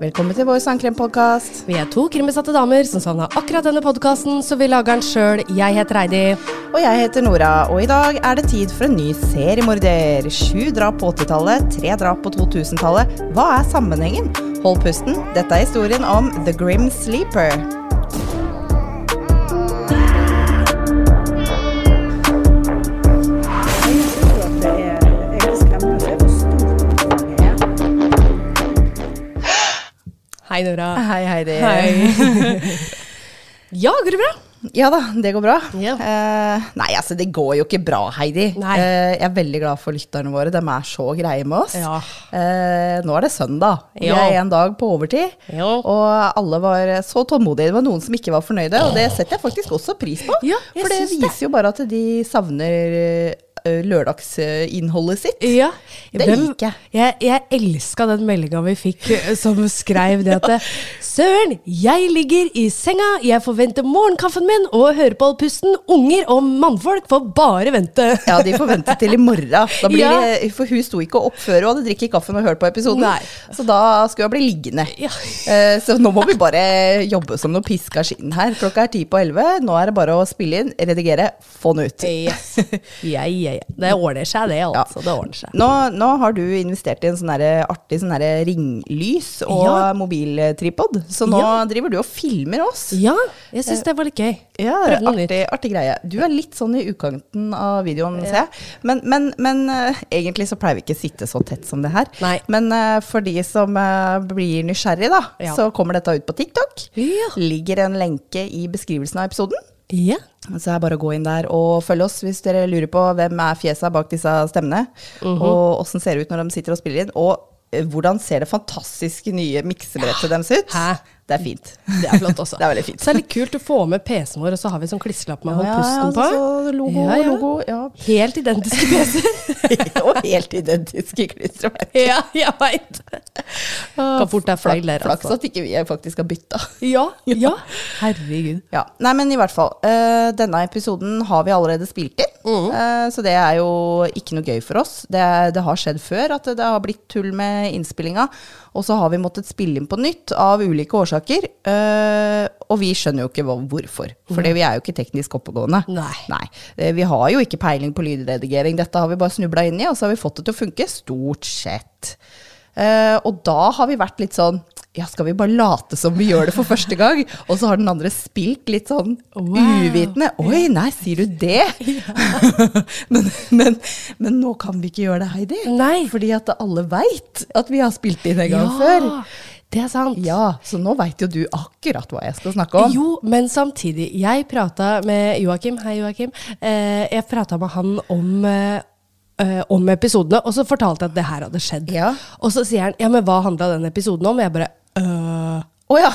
Velkommen til vår sangkrempodkast. Vi er to krimbesatte damer som savna akkurat denne podkasten, så vi lager den sjøl. Jeg heter Heidi. Og jeg heter Nora, og i dag er det tid for en ny seriemorder. Sju drap på 80-tallet, tre drap på 2000-tallet. Hva er sammenhengen? Hold pusten, dette er historien om The Grim Sleeper. Hei, Nora. Hei, Heidi. Hei. ja, går det bra? Ja da, det går bra. Yeah. Uh, nei, altså det går jo ikke bra, Heidi. Eh, jeg er veldig glad for lytterne våre. De er så greie med oss. Ja. Uh, nå er det søndag. Vi Ja. er en dag på overtid. Ja. Og alle var så tålmodige. Det var noen som ikke var fornøyde, og det setter jeg faktisk også pris på. For det viser det. jo bare at de savner eh, lørdagsinnholdet sitt. Ja. Det liker jeg. Jeg, jeg elska den meldinga vi fikk som skrev det at Søren, jeg ligger i senga, jeg forventer morgenkaffen min og hører på allpusten. Unger og mannfolk får bare vente. Ja, de får vente til i morgen. Ja. det, for hun sto ikke opp før hun hadde drikket kaffen og hørt på episoden. Nei. Så da skulle hun bli liggende. Ja. Eh, Så nå må vi bare jobbe som noe piska skinn her. Klokka er ti på elleve. Nå er det bare å spille inn, redigere, få den ut. Yes. Ja, ja, ja. Det ordner seg, det, altså. Det ordner seg. Nå, nå har du investert i en sånn artig sånn ringlys og Ja. mobiltripod, så nå Ja. driver du og filmer oss. Ja, jeg syns det var litt gøy. Ja, artig, artig greie. Du er litt sånn i utkanten av videoen, ser jeg. Men, men, men eh, egentlig så pleier vi ikke sitte så tett som det her. Nei. Men eh, for de som eh, blir nysgjerrig, da, Ja. så kommer dette ut på TikTok. Ja. Ligger en lenke i beskrivelsen av episoden. Ja. Så er bare å gå inn der og følge oss hvis dere lurer på hvem er fjesa bak disse stemmene, Mhm. og åssen ser det ut når de sitter og spiller inn, og eh, hvordan ser det fantastiske nye miksebrettet deres ut. Hæ? Det er fint. Det er flott også. Det er veldig fint. Så det er litt kult å få med PC-en vår, og så har vi sånn klisselapp med ja, pusten' på. altså, logo, Ja, ja. logo, ja. Helt identiske PC-er. og helt identiske klistremerker. ja, jeg veit. Kan fort er feil der, Flaks altså. at ikke vi faktisk har bytta. Ja, ja. Herregud. Ja. Nei, men i hvert fall. Uh, denne episoden har vi allerede spilt inn. Mm. uh, så det er jo ikke noe gøy for oss. Det, det har skjedd før at det har blitt tull med innspillinga. Og så har vi måttet spille inn på nytt av ulike årsaker. eh, og vi skjønner jo ikke hva, hvorfor. For vi er jo ikke teknisk oppegående. Nei. Nei. vi har jo ikke peiling på lydredigering. Dette har vi bare snubla inn i, og så har vi fått det til å funke. Stort sett. Uh, og da har vi vært litt sånn ja, skal vi bare late som vi gjør det for første gang? Og så har den andre spilt litt sånn Wow. uvitende. Oi, nei, sier du det? men, men, men nå kan vi ikke gjøre det, Heidi. Nei. Fordi at alle veit at vi har spilt inn en gang før. det er sant. Ja, så nå veit jo du akkurat hva jeg skal snakke om. Jo, men samtidig. Jeg prata med Joakim. Hei, Joakim. Eh, jeg prata med han om eh, eh, om episodene, og så fortalte jeg at det her hadde skjedd. Ja. Og så sier han ja, men hva handla den episoden om? Og jeg bare øh, oh, ja.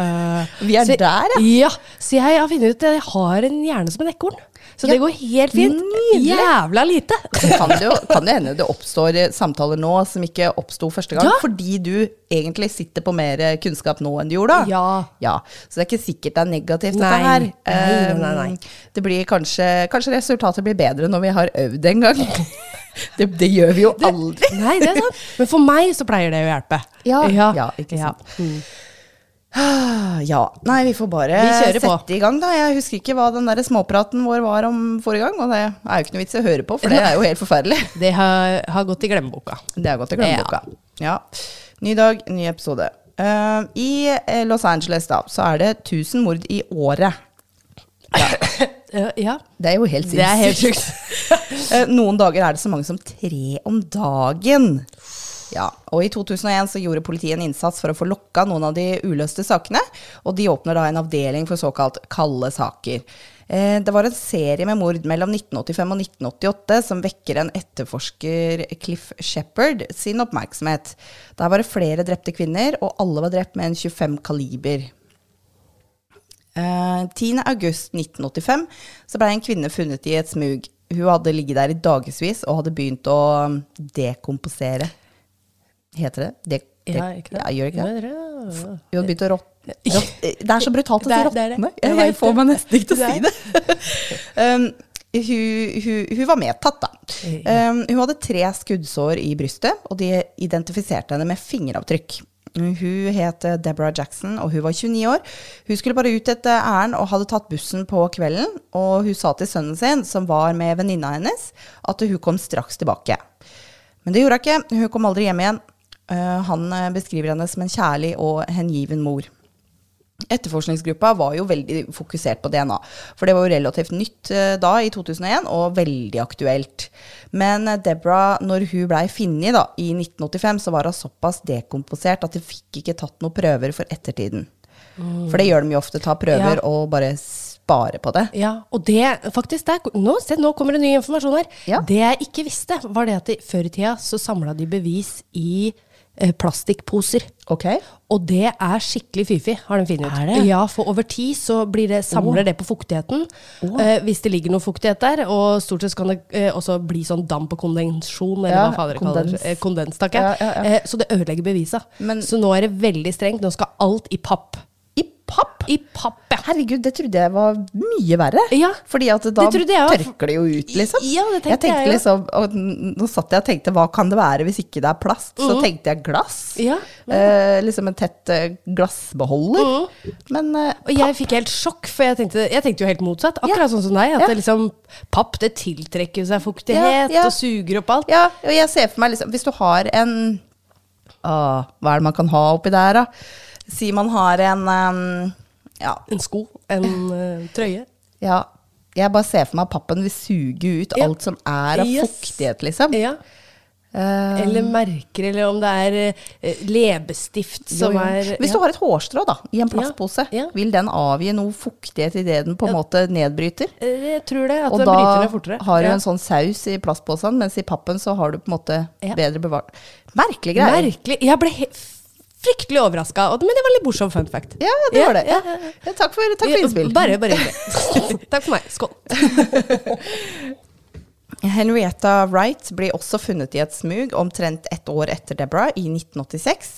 Uh, Vi er Så- der, ja. Ja. Så jeg har funnet ut at jeg har en hjerne som en ekorn. Så Ja. det går helt fint. Nydelig. Jævla lite. Så kan det jo kan det hende det oppstår eh, samtaler nå som ikke oppsto første gang, Ja. fordi du egentlig sitter på mer eh, kunnskap nå enn du gjorde da. Ja. ja. Så det er ikke sikkert det er negativt, Nei. dette her. Nei, nei, nei. Um, Det blir kanskje, kanskje resultatet blir bedre når vi har øvd en gang. Det, det gjør vi jo aldri. Nei, det er sant. Men for meg så pleier det å hjelpe. Ja, ja. ja, ikke sant. Mm. Ja. Nei, vi får bare Vi sette i gang, da. Jeg husker ikke hva den der småpraten vår var om forrige gang, og det er jo ikke noe vits i å høre på, for det er jo helt forferdelig. Det har, har gått i glemmeboka. Det har gått i glemmeboka. Ja. Ny dag, ny episode. Uh, I eh, Los Angeles da, så er det 1000 mord i året. Ja, ja. Det er jo helt Det er helt sinnssykt. Eh, Noen dager er det så mange som tre om dagen. Ja, og I 2001 så gjorde politiet en innsats for å få lokka noen av de uløste sakene. Og de åpner da en avdeling for såkalt kalde saker. Eh, Det var en serie med mord mellom 1985 og 1988 som vekker en etterforsker, Cliff Shepherd, sin oppmerksomhet. Der var det flere drepte kvinner, og alle var drept med en 25 kaliber. Eh, 10. august 1985 så ble en kvinne funnet i et smug. Hun hadde ligget der i dagevis og hadde begynt å um, dekomposere. Heter det? det? det Ja, ikke det? Ja, gjør ikke det? Ja, hadde begynt å råtne. Det er så brutalt å si råtne. Jeg Jeg, får meg nesten ikke til å si det. um, hun, hun, hun var medtatt, da. Um, hun hadde tre skuddsår i brystet, og de identifiserte henne med fingeravtrykk. Hun het Deborah Jackson, og hun var 29 år. Hun skulle bare ut et ærend og hadde tatt bussen på kvelden. Og hun sa til sønnen sin, som var med venninna hennes, at hun kom straks tilbake. Men det gjorde hun ikke. Hun kom aldri hjem igjen. Uh, han beskriver henne som en kjærlig og hengiven mor. Etterforskningsgruppa var jo veldig fokusert på DNA, for det var jo relativt nytt uh, da, i 2001, og veldig aktuelt. Men Deborah, når hun blei funnet da, i 1985, så var hun såpass dekomposert at de fikk ikke tatt noen prøver for ettertiden. Mm. For det gjør de jo ofte, ta prøver ja. og bare spare på det. Ja, og det faktisk der, nå, se, nå kommer det ny informasjon her. Ja. Det jeg ikke visste, var det at de, før i tida så samla de bevis i Eh, plastikkposer. Okay. Og det er skikkelig fy-fy, har de funnet ut. Ja, for over tid så det, samler oh. det på fuktigheten. Oh. Eh, hvis det ligger noe fuktighet der. Og stort sett kan det eh, også bli sånn damp og kondensjon, eller ja, hva fader det. Eh, kondens, takk ja, ja, eh, så det ødelegger bevisa. Men, så nå er det veldig strengt. Nå skal alt i papp papp? I papp, ja. Herregud, det trodde jeg var mye verre. Ja, Fordi at da tørker det jo ut, liksom. Ja, det tenkte jeg, tenkte jeg liksom, og Nå satt jeg og tenkte hva kan det være hvis ikke det er plast? Så mm. tenkte jeg glass. Ja, eh, liksom en tett eh, glassbeholder. Mm. Men eh, Og jeg fikk helt sjokk, for jeg tenkte, jeg tenkte jo helt motsatt. Akkurat sånn som deg. At det liksom, papp det tiltrekker seg fuktighet og suger opp alt. Ja, og jeg ser for meg liksom Hvis du har en å, Hva er det man kan ha oppi der, da? Si man har en um, ja. En sko, en uh, trøye. Ja. Jeg bare ser for meg at pappen vil suge ut ja. alt som er av yes. fuktighet, liksom. Ja. Um, eller merker, eller om det er uh, leppestift som jo, jo. er Hvis du har et hårstrå da, i en plastpose, vil den avgi noe fuktighet i det den på en måte nedbryter? Jeg tror det. at Og da har du en sånn saus i plastposen, mens i pappen så har du på en måte bedre bevart Merkelig greie. Merkelig. Jeg ble helt fryktelig overraska. Men det var litt morsom fun fact. Ja, det var det. Ja, ja, takk for, takk for innspill. Bare, bare Takk for meg. Skål. Henrietta Wright blir også funnet i et smug omtrent ett år etter Deborah, i 1986.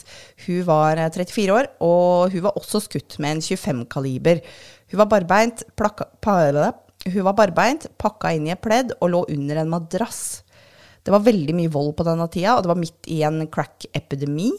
Hun var 34 eh, år, og hun var også skutt med en 25-kaliber. Hun var barbeint, plakka, hun var barbeint, pakka inn i et pledd og lå under en madrass. Det var veldig mye vold på denne tida, og det var midt i en crack-epidemi.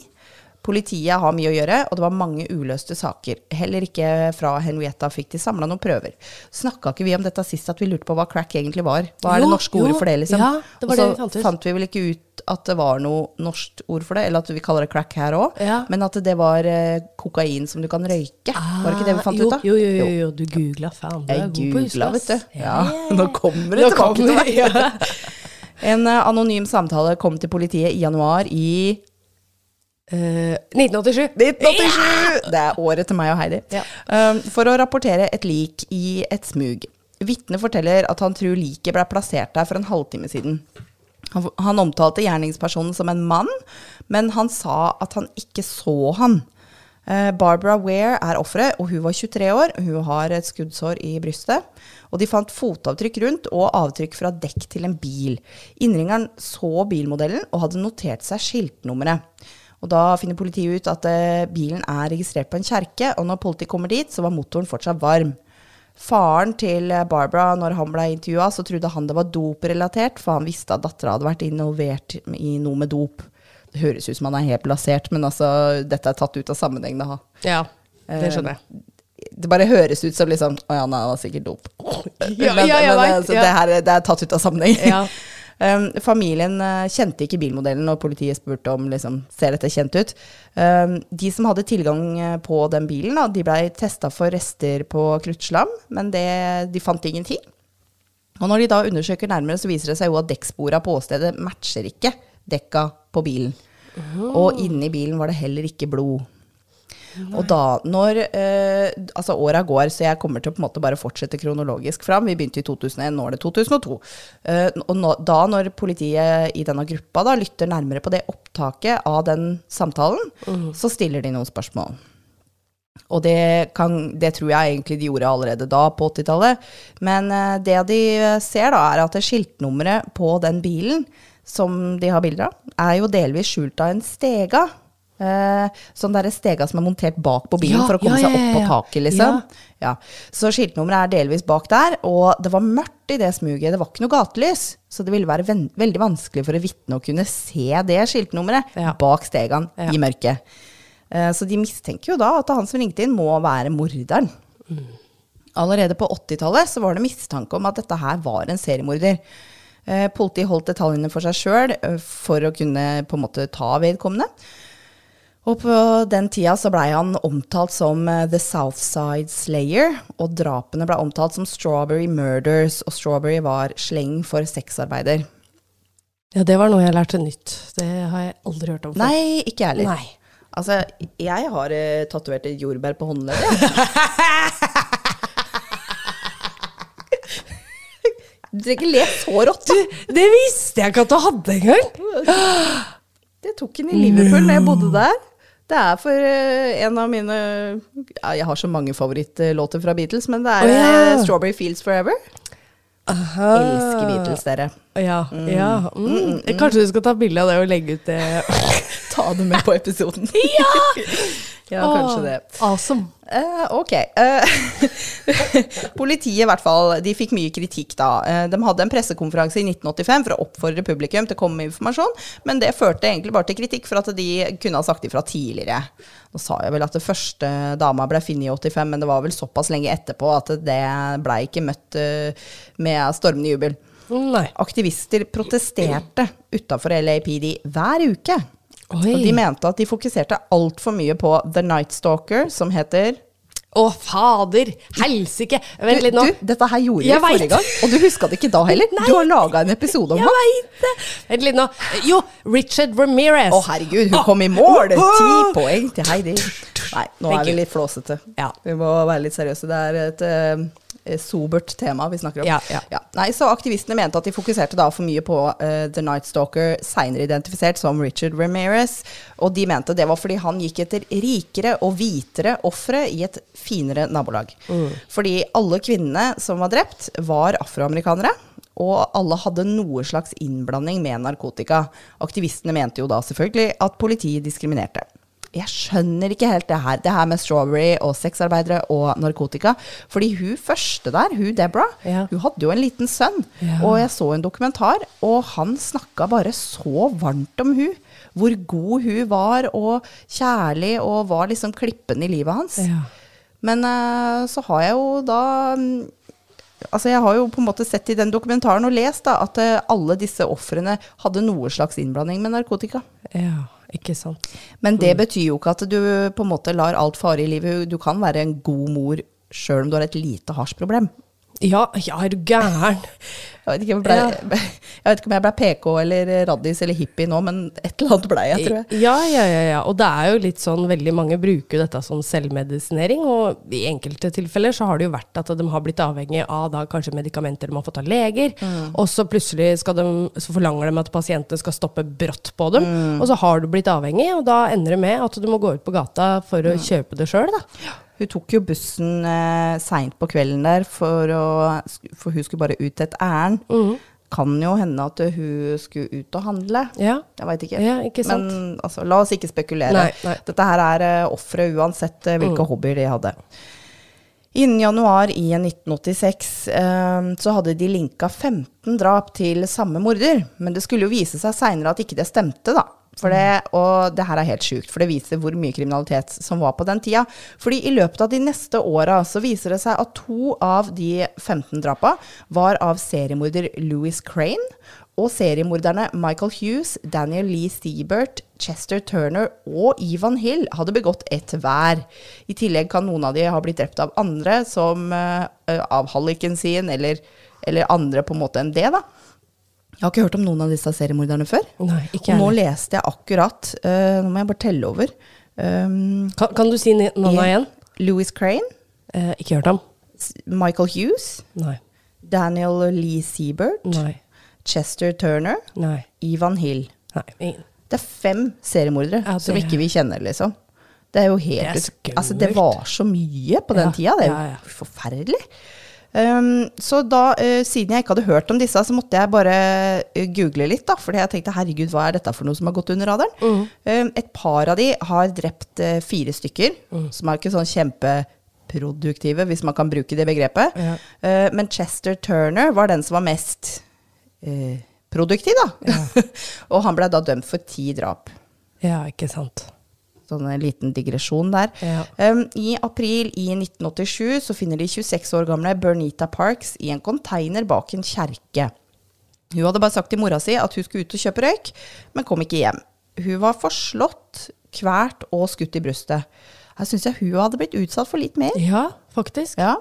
Politiet har mye å gjøre, og det var mange uløste saker. Heller ikke fra Henrietta fikk de samla noen prøver. Snakka ikke vi om dette sist, at vi lurte på hva crack egentlig var? Hva er det norske ordet for det, liksom? Ja, det var og så det vi fant, ut. fant vi vel ikke ut at det var noe norsk ord for det, eller at vi kaller det crack her òg, ja. men at det var eh, kokain som du kan røyke. Ah, var det ikke det vi fant jo, ut da? Jo, jo, jo, jo. du googla faen. Du er god på husk, vet du. Ja, nå kommer det tilbake til meg. En uh, anonym samtale kom til politiet i januar i Uh, 1987. 1987! Ja! Det er året til meg og Heidi. Ja. Um, for å rapportere et lik i et smug. Vitnet forteller at han tror liket ble plassert der for en halvtime siden. Han, han, omtalte gjerningspersonen som en mann, men han sa at han ikke så han. Uh, Barbara Ware er offeret, og hun var 23 år. Hun har et skuddsår i brystet. Og de fant fotavtrykk rundt og avtrykk fra dekk til en bil. Innringeren så bilmodellen og hadde notert seg skiltnummeret. Og da finner politiet ut at eh, bilen er registrert på en kjerke, og når politiet kommer dit, så var motoren fortsatt varm. Faren til eh, Barbara, når han ble intervjua, så trodde han det var doprelatert, for han visste at dattera hadde vært involvert i noe med dop. Det høres ut som han er helt plassert, men altså, dette er tatt ut av sammenheng. Da. Ja, det skjønner jeg. Eh, det bare høres ut som liksom Å ja, nei, han var sikkert dop. Ja, men, ja, men, altså, det, her, det, er tatt ut av sammenheng. Ja. Um, familien uh, kjente ikke bilmodellen, og politiet spurte om liksom, ser dette kjent ut. Um, de som hadde tilgang eh, på den bilen, da, de blei testa for rester på kruttslam, men det, de fant ingenting. Og når de da undersøker nærmere, så viser det seg jo at dekkspora på åstedet matcher ikke dekka på bilen. Oh. Og inni bilen var det heller ikke blod. Og da, når eh, Altså, åra går, så jeg kommer til å på en måte bare fortsette kronologisk fram. Vi begynte i 2001, nå er det 2002. Eh, og nå, da, når politiet i denne gruppa da lytter nærmere på det opptaket av den samtalen, mm. så stiller de noen spørsmål. Og det, kan, det, tror jeg egentlig de gjorde allerede da, på 80-tallet. Men eh, det de ser, da, er at skiltnummeret på den bilen som de har bilder av, er jo delvis skjult av en stega sånn derre stega som er montert bak på bilen Ja, for å komme ja, seg opp på taket, liksom. Ja. Så skiltnummeret er delvis bak der, og det var mørkt i det smuget. Det var ikke noe gatelys, så det ville være veldig vanskelig for et vitne å kunne se det skiltnummeret bak stegaen i mørket. Eh, så de mistenker jo da at han som ringte inn, må være morderen. Allerede på 80-tallet så var det mistanke om at dette her var en seriemorder. Eh, politiet holdt detaljene for seg sjøl for å kunne på en måte ta vedkommende. Og på den tida så blei han omtalt som eh, The Southside Slayer, og drapene blei omtalt som Strawberry Murders, og Strawberry var sleng for sexarbeider. Ja, det var noe jeg lærte nytt. Det har jeg aldri hørt om før. Nei, ikke jeg heller. Altså, jeg har uh, tatovert et jordbær på håndleddet. Du trenger ikke le så rått. da. Det visste jeg ikke at du hadde engang! Det tok han i Liverpool når jeg bodde der. Det er for eh, en av mine ja, Jeg har så mange favorittlåter fra Beatles, men det er oh, ja. eh, 'Strawberry Fields Forever'. Aha. Elsker Beatles, dere. Ja. ja. Mm. Kanskje du skal ta bilde av det og legge ut det? Ta det med på episoden. ja! ja, kanskje det. Awesome. Uh, ok. Uh, politiet i hvert fall, de fikk mye kritikk da. Uh, de hadde en pressekonferanse i 1985 for å oppfordre publikum til å komme med informasjon, men det førte egentlig bare til kritikk for at de kunne ha sagt ifra tidligere. Nå sa jeg vel at det første dama ble funnet i 85, men det var vel såpass lenge etterpå at det ble ikke møtt med stormende jubel. Nei. Aktivister protesterte utafor LAPD hver uke. Oi. Og de mente at de fokuserte altfor mye på The Night Stalker, som heter Å, fader! Helsike! Vent litt nå. du, dette her gjorde Jeg vi forrige gang, og du huska det ikke da heller. Nei. Du har laga en episode om Jeg det. veit det! Vent litt nå. Jo, Richard Ramirez. Å, herregud, hun kom i mål! Ti poeng til Heidi. Nei, nå Thank er vi litt flåsete. Ja. Vi må være litt seriøse. Det er et uh, sobert tema vi snakker om. Ja, ja. Nei, så Aktivistene mente at de fokuserte da for mye på uh, The Night Stalker, seinere identifisert som Richard Ramirez. Og de mente det var fordi han gikk etter rikere og hvitere ofre i et finere nabolag. Mm. Fordi alle kvinnene som var drept, var afroamerikanere. Og alle hadde noe slags innblanding med narkotika. Aktivistene mente jo da selvfølgelig at politiet diskriminerte. Jeg skjønner ikke helt det her, det her med strawberry og sexarbeidere og narkotika. Fordi hun første der, hun Deborah, Ja. hun hadde jo en liten sønn. Ja. Og jeg så en dokumentar, og han snakka bare så varmt om hun. Hvor god hun var, og kjærlig, og var liksom klippen i livet hans. Ja. Men eh, så har jeg jo da Altså Jeg har jo på en måte sett i den dokumentaren og lest da at eh, alle disse ofrene hadde noe slags innblanding med narkotika. ja, ikke sant. Men det betyr jo ikke at du på en måte lar alt fare i livet. Du kan være en god mor sjøl om du har et lite hasjproblem. Ja, ja, er du gæren? Jeg vet, ble, jeg vet ikke om jeg ble PK eller raddis eller hippie nå, men et eller annet ble jeg, tror jeg. Ja, ja, ja, ja. Og det er jo litt sånn, veldig mange bruker dette som selvmedisinering, og i enkelte tilfeller så har det jo vært at de har blitt avhengig av da kanskje medikamenter de har fått av leger, og så plutselig de, så forlanger de at pasientene skal stoppe brått på dem, og så har du blitt avhengig, og da ender det med at du må gå ut på gata for å kjøpe det sjøl, da. Hun tok jo bussen eh, seint på kvelden der, for, å, for hun skulle bare ut til et ærend. Kan jo hende at hun skulle ut og handle. Ja. Jeg veit ikke. Ja, ikke. Men altså, la oss ikke spekulere. Nei, nei. Dette her er uh, ofre uansett eh, hvilke hobbyer de hadde. Innen januar i 1986 eh, så hadde de linka 15 drap til samme morder. Men det skulle jo vise seg seinere at ikke det stemte, da. Det, og det her er helt sjukt, for det viser hvor mye kriminalitet som var på den tida. Fordi i løpet av de neste åra så viser det seg at to av de 15 drapa var av seriemorder Louis Crane. Og seriemorderne Michael Hughes, Daniel Lee Seabert, Chester Turner og Ivan Hill hadde begått ett hver. I tillegg kan noen av de ha blitt drept av andre, som uh, av halliken sin, eller, eller andre på en måte enn det, da. Jeg har ikke hørt om noen av disse seriemorderne før. Nei, ikke og nå leste jeg akkurat uh, Nå må jeg bare telle over. Um, Kan, kan du si navnet igjen? Louis Crane, Eh, ikke hørt om. Michael Hughes, Nei. Daniel Lee Seabert, Nei. Chester Turner, Nei. Ivan Hill. Nei. Det er fem seriemordere Ja, som ikke vi kjenner, liksom. Det er jo helt Det er Altså, det var så mye på den Ja, tida. Det er jo ja. forferdelig. Um, så da, uh, siden jeg ikke hadde hørt om disse, så måtte jeg bare eh, google litt, da. Fordi jeg tenkte herregud, hva er dette for noe som har gått under radaren? Um, et par av de har drept uh, fire stykker, som er ikke sånn kjempeproduktive, hvis man kan bruke det begrepet. Ja. Men Chester Turner var den som var mest produktiv, da. og han ble da dømt for ti drap. Ja, ikke sant. Sånn en liten digresjon der. Ja. Um, I april i 1987 så finner de 26 år gamle Bernita Parks i en konteiner bak en kjerke. Hun hadde bare sagt til mora si at hun skulle ut og kjøpe røyk, men kom ikke hjem. Hun var forslått, kvært og skutt i brystet. Her syns jeg hun hadde blitt utsatt for litt mer. Ja, faktisk. Ja.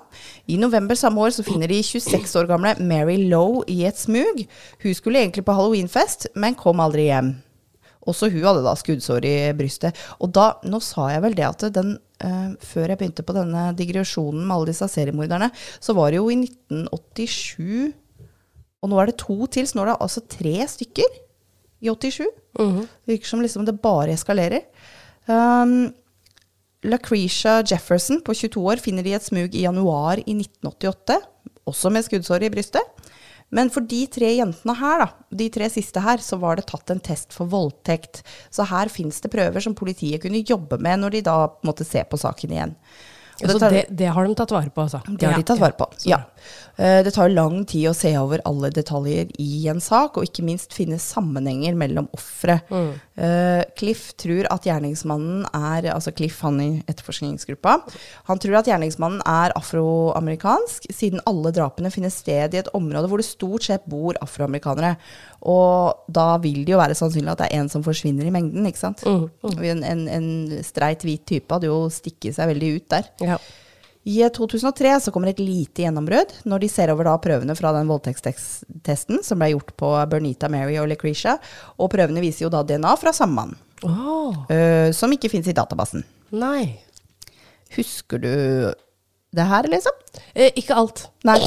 I november samme år så finner de 26 år gamle Mary Lowe i et smug. Hun skulle egentlig på halloweenfest, men kom aldri hjem. Også hun hadde da skuddsår i brystet. Og da, nå sa jeg vel det at den, eh, før jeg begynte på denne digresjonen med alle disse seriemorderne, så var det jo i 1987 Og nå er det to til, så nå er det altså tre stykker i 87. Mhm. Det virker som liksom det bare eskalerer. Um, Lucretia Jefferson på 22 år finner de et smug i januar i 1988, også med skuddsår i brystet. Men for de tre jentene her, da, de tre siste her, så var det tatt en test for voldtekt. Så her fins det prøver som politiet kunne jobbe med når de da måtte se på saken igjen. Og Altså, det det, har de tatt vare på, altså. det har de tatt vare på. Ja. Eh, Det tar lang tid å se over alle detaljer i en sak, og ikke minst finne sammenhenger mellom ofre. Eh, Cliff tror at gjerningsmannen er Altså Cliff, han i etterforskningsgruppa, han tror at gjerningsmannen er afroamerikansk, siden alle drapene finner sted i et område hvor det stort sett bor afroamerikanere. Og da vil det jo være sannsynlig at det er en som forsvinner i mengden, ikke sant. En, en, en streit hvit type hadde jo stikket seg veldig ut der. Ja. I 2003 så kommer et lite gjennombrudd når de ser over da prøvene fra den voldtektstesten som ble gjort på Bernita Mary og Lecretia, og prøvene viser jo da DNA fra samme mann, oh. uh, som ikke fins i databasen. nei. Husker du det her, liksom? Eh, ikke alt. Nei.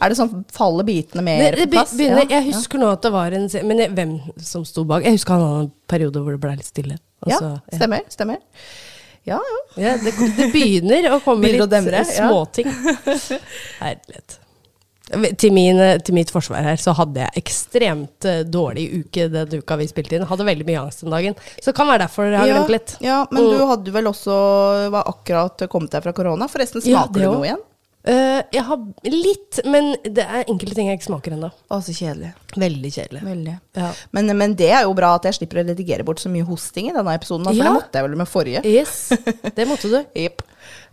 Er det sånn faller bitene mer på plass? begynner, Ja, jeg husker nå at det var en Men jeg, hvem som sto bak? Jeg husker han hadde en periode hvor det ble litt stille. Altså, Ja, stemmer. ja stemmer. Ja, ja. Ja, det, det begynner å komme litt demre, småting. ja. Herlighet. Til, min, eh, til mitt forsvar her så hadde jeg ekstremt eh, dårlig uke den uka vi spilte inn. Hadde veldig mye angst den dagen. Så det kan være derfor jeg har ja, glemt litt. ja, men Mm. du hadde vel også var akkurat kommet deg fra korona? Forresten, Ja, smaker det du noe igjen? Eh, jeg har litt, men det er enkelte ting jeg ikke smaker ennå. Så kjedelig. Veldig kjedelig. Veldig. Ja. Men, men det er jo bra at jeg slipper å redigere bort så mye hosting i denne episoden, for Ja. det måtte jeg vel med forrige. Yes, det måtte du. yep.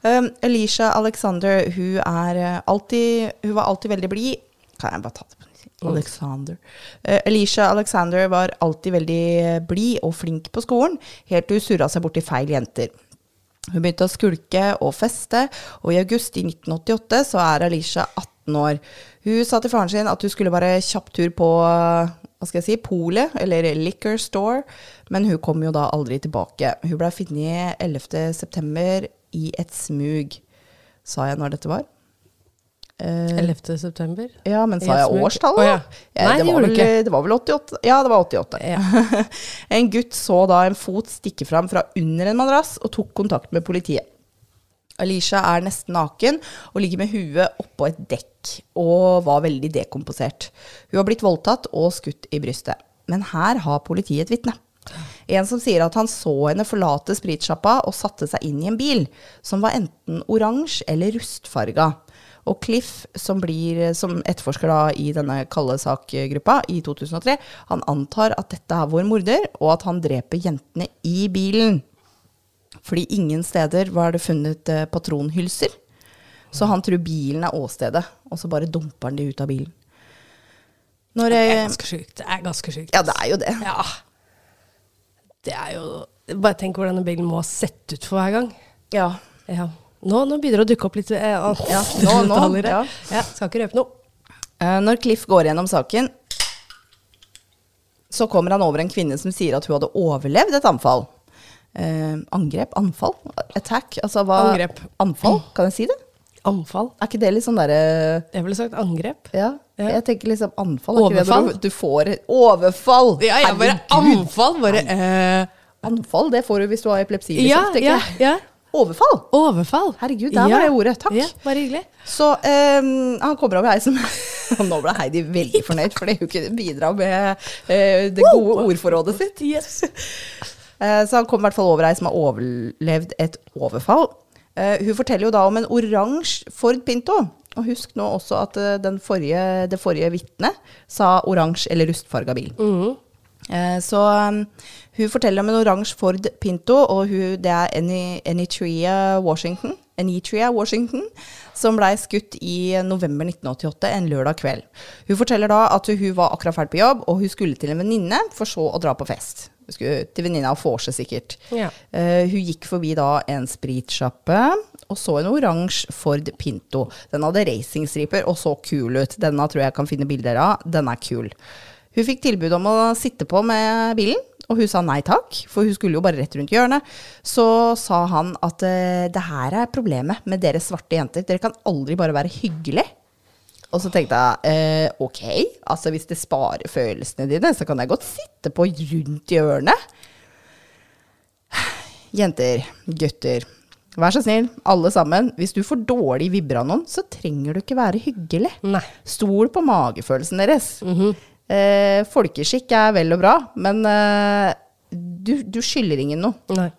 Um, Alicia Alexander, hun, er eh, alltid, hun var alltid veldig blid. Kan jeg bare ta det på nytt? Alexander. Uh, Alicia Alexander var alltid veldig blid og flink på skolen, helt til hun surra seg bort til feil jenter. Hun begynte å skulke og feste, og i august i 1988 så er Alicia 18 år. Hun sa til faren sin at hun skulle bare kjapp tur på hva skal jeg si, polet, eller liquor store, men hun kom jo da aldri tilbake. Hun ble funnet 11. september i et smug. Sa jeg når dette var? Eh, 11. september. ja, men sa jeg årstallet? Oh, ja. Ja, Nei, det, var vel, det var vel 88? Ja, det var 88. Ja. en gutt så da en fot stikke fram fra under en madrass og tok kontakt med politiet. Alicia er nesten naken og ligger med huet oppå et dekk og var veldig dekomposert. Hun har blitt voldtatt og skutt i brystet. Men her har politiet et vitne. En som sier at han så henne forlate spritsjappa og satte seg inn i en bil som var enten oransje eller rustfarga. Og Cliff, som, blir, som etterforsker da i denne kalde sak-gruppa i 2003, han antar at dette er vår morder, og at han dreper jentene i bilen. Fordi ingen steder var det funnet eh, patronhylser. Så han tror bilen er åstedet, og så bare dumper han de ut av bilen. Når Det er ganske sjukt. Det er ganske sjukt. ja, det er jo det. Ja. Det er jo Bare tenk hvordan den bilen må ha sett ut for hver gang. Ja. Ja. Nå, nå begynner det å dukke opp litt eh, an- Ja, nå, nå, ja. Ja, skal ikke røpe noe. Eh, Når Cliff går gjennom saken, så kommer han over en kvinne som sier at hun hadde overlevd et anfall. Eh, angrep? Anfall? Attack? Altså hva Angrep. Anfall? Kan jeg si det? Anfall. Er ikke det litt sånn derre Jeg ville sagt angrep. ja, Ja. jeg tenker liksom anfall. Er Overfall? du, får overfall? Ja, jeg bare Herregud. anfall. Bare eh, Anfall, det får du hvis du har epilepsi. Liksom, Ja, ja, ja. Overfall. Overfall. Herregud, der var det ordet. Takk. Ja, bare hyggelig. Så um, han kommer over ei som Og nå ble Heidi veldig fornøyd, fordi hun kunne bidra med uh, det gode ordforrådet sitt. Yes. Uh, så han kom i hvert fall over ei som har overlevd et overfall. Uh, hun forteller jo da om en oransje Ford Pinto. Og husk nå også at den forrige, det forrige vitnet sa oransje eller rustfarga bil. Mhm. Eh, så um, hun forteller om en oransje Ford Pinto, og hun, det er Anitria Washington, Washington som blei skutt i november 1988, en lørdag kveld. Hun forteller da at hun var akkurat ferdig på jobb, og hun skulle til en venninne, for så å dra på fest. Hun skulle til venninna og vorse, sikkert. Ja. Uh, hun gikk forbi da en spritsjappe og så en oransje Ford Pinto. Den hadde racingstriper og så kul ut. Denne tror jeg kan finne bilder av. Den er kul. Hun fikk tilbud om å sitte på med bilen, og hun sa nei takk, for hun skulle jo bare rett rundt hjørnet. Så sa han at eh, det her er problemet med dere svarte jenter. Dere kan aldri bare være hyggelig. Og så tenkte jeg eh, ok, altså hvis det sparer følelsene dine, så kan jeg godt sitte på rundt hjørnet. Jenter, gutter, vær så snill, alle sammen. Hvis du får dårlig vibber av noen, så trenger du ikke være hyggelig. Nei. Stol på magefølelsen deres. Eh, folkeskikk er vel og bra, men eh, du, du skylder ingen noe. Nei.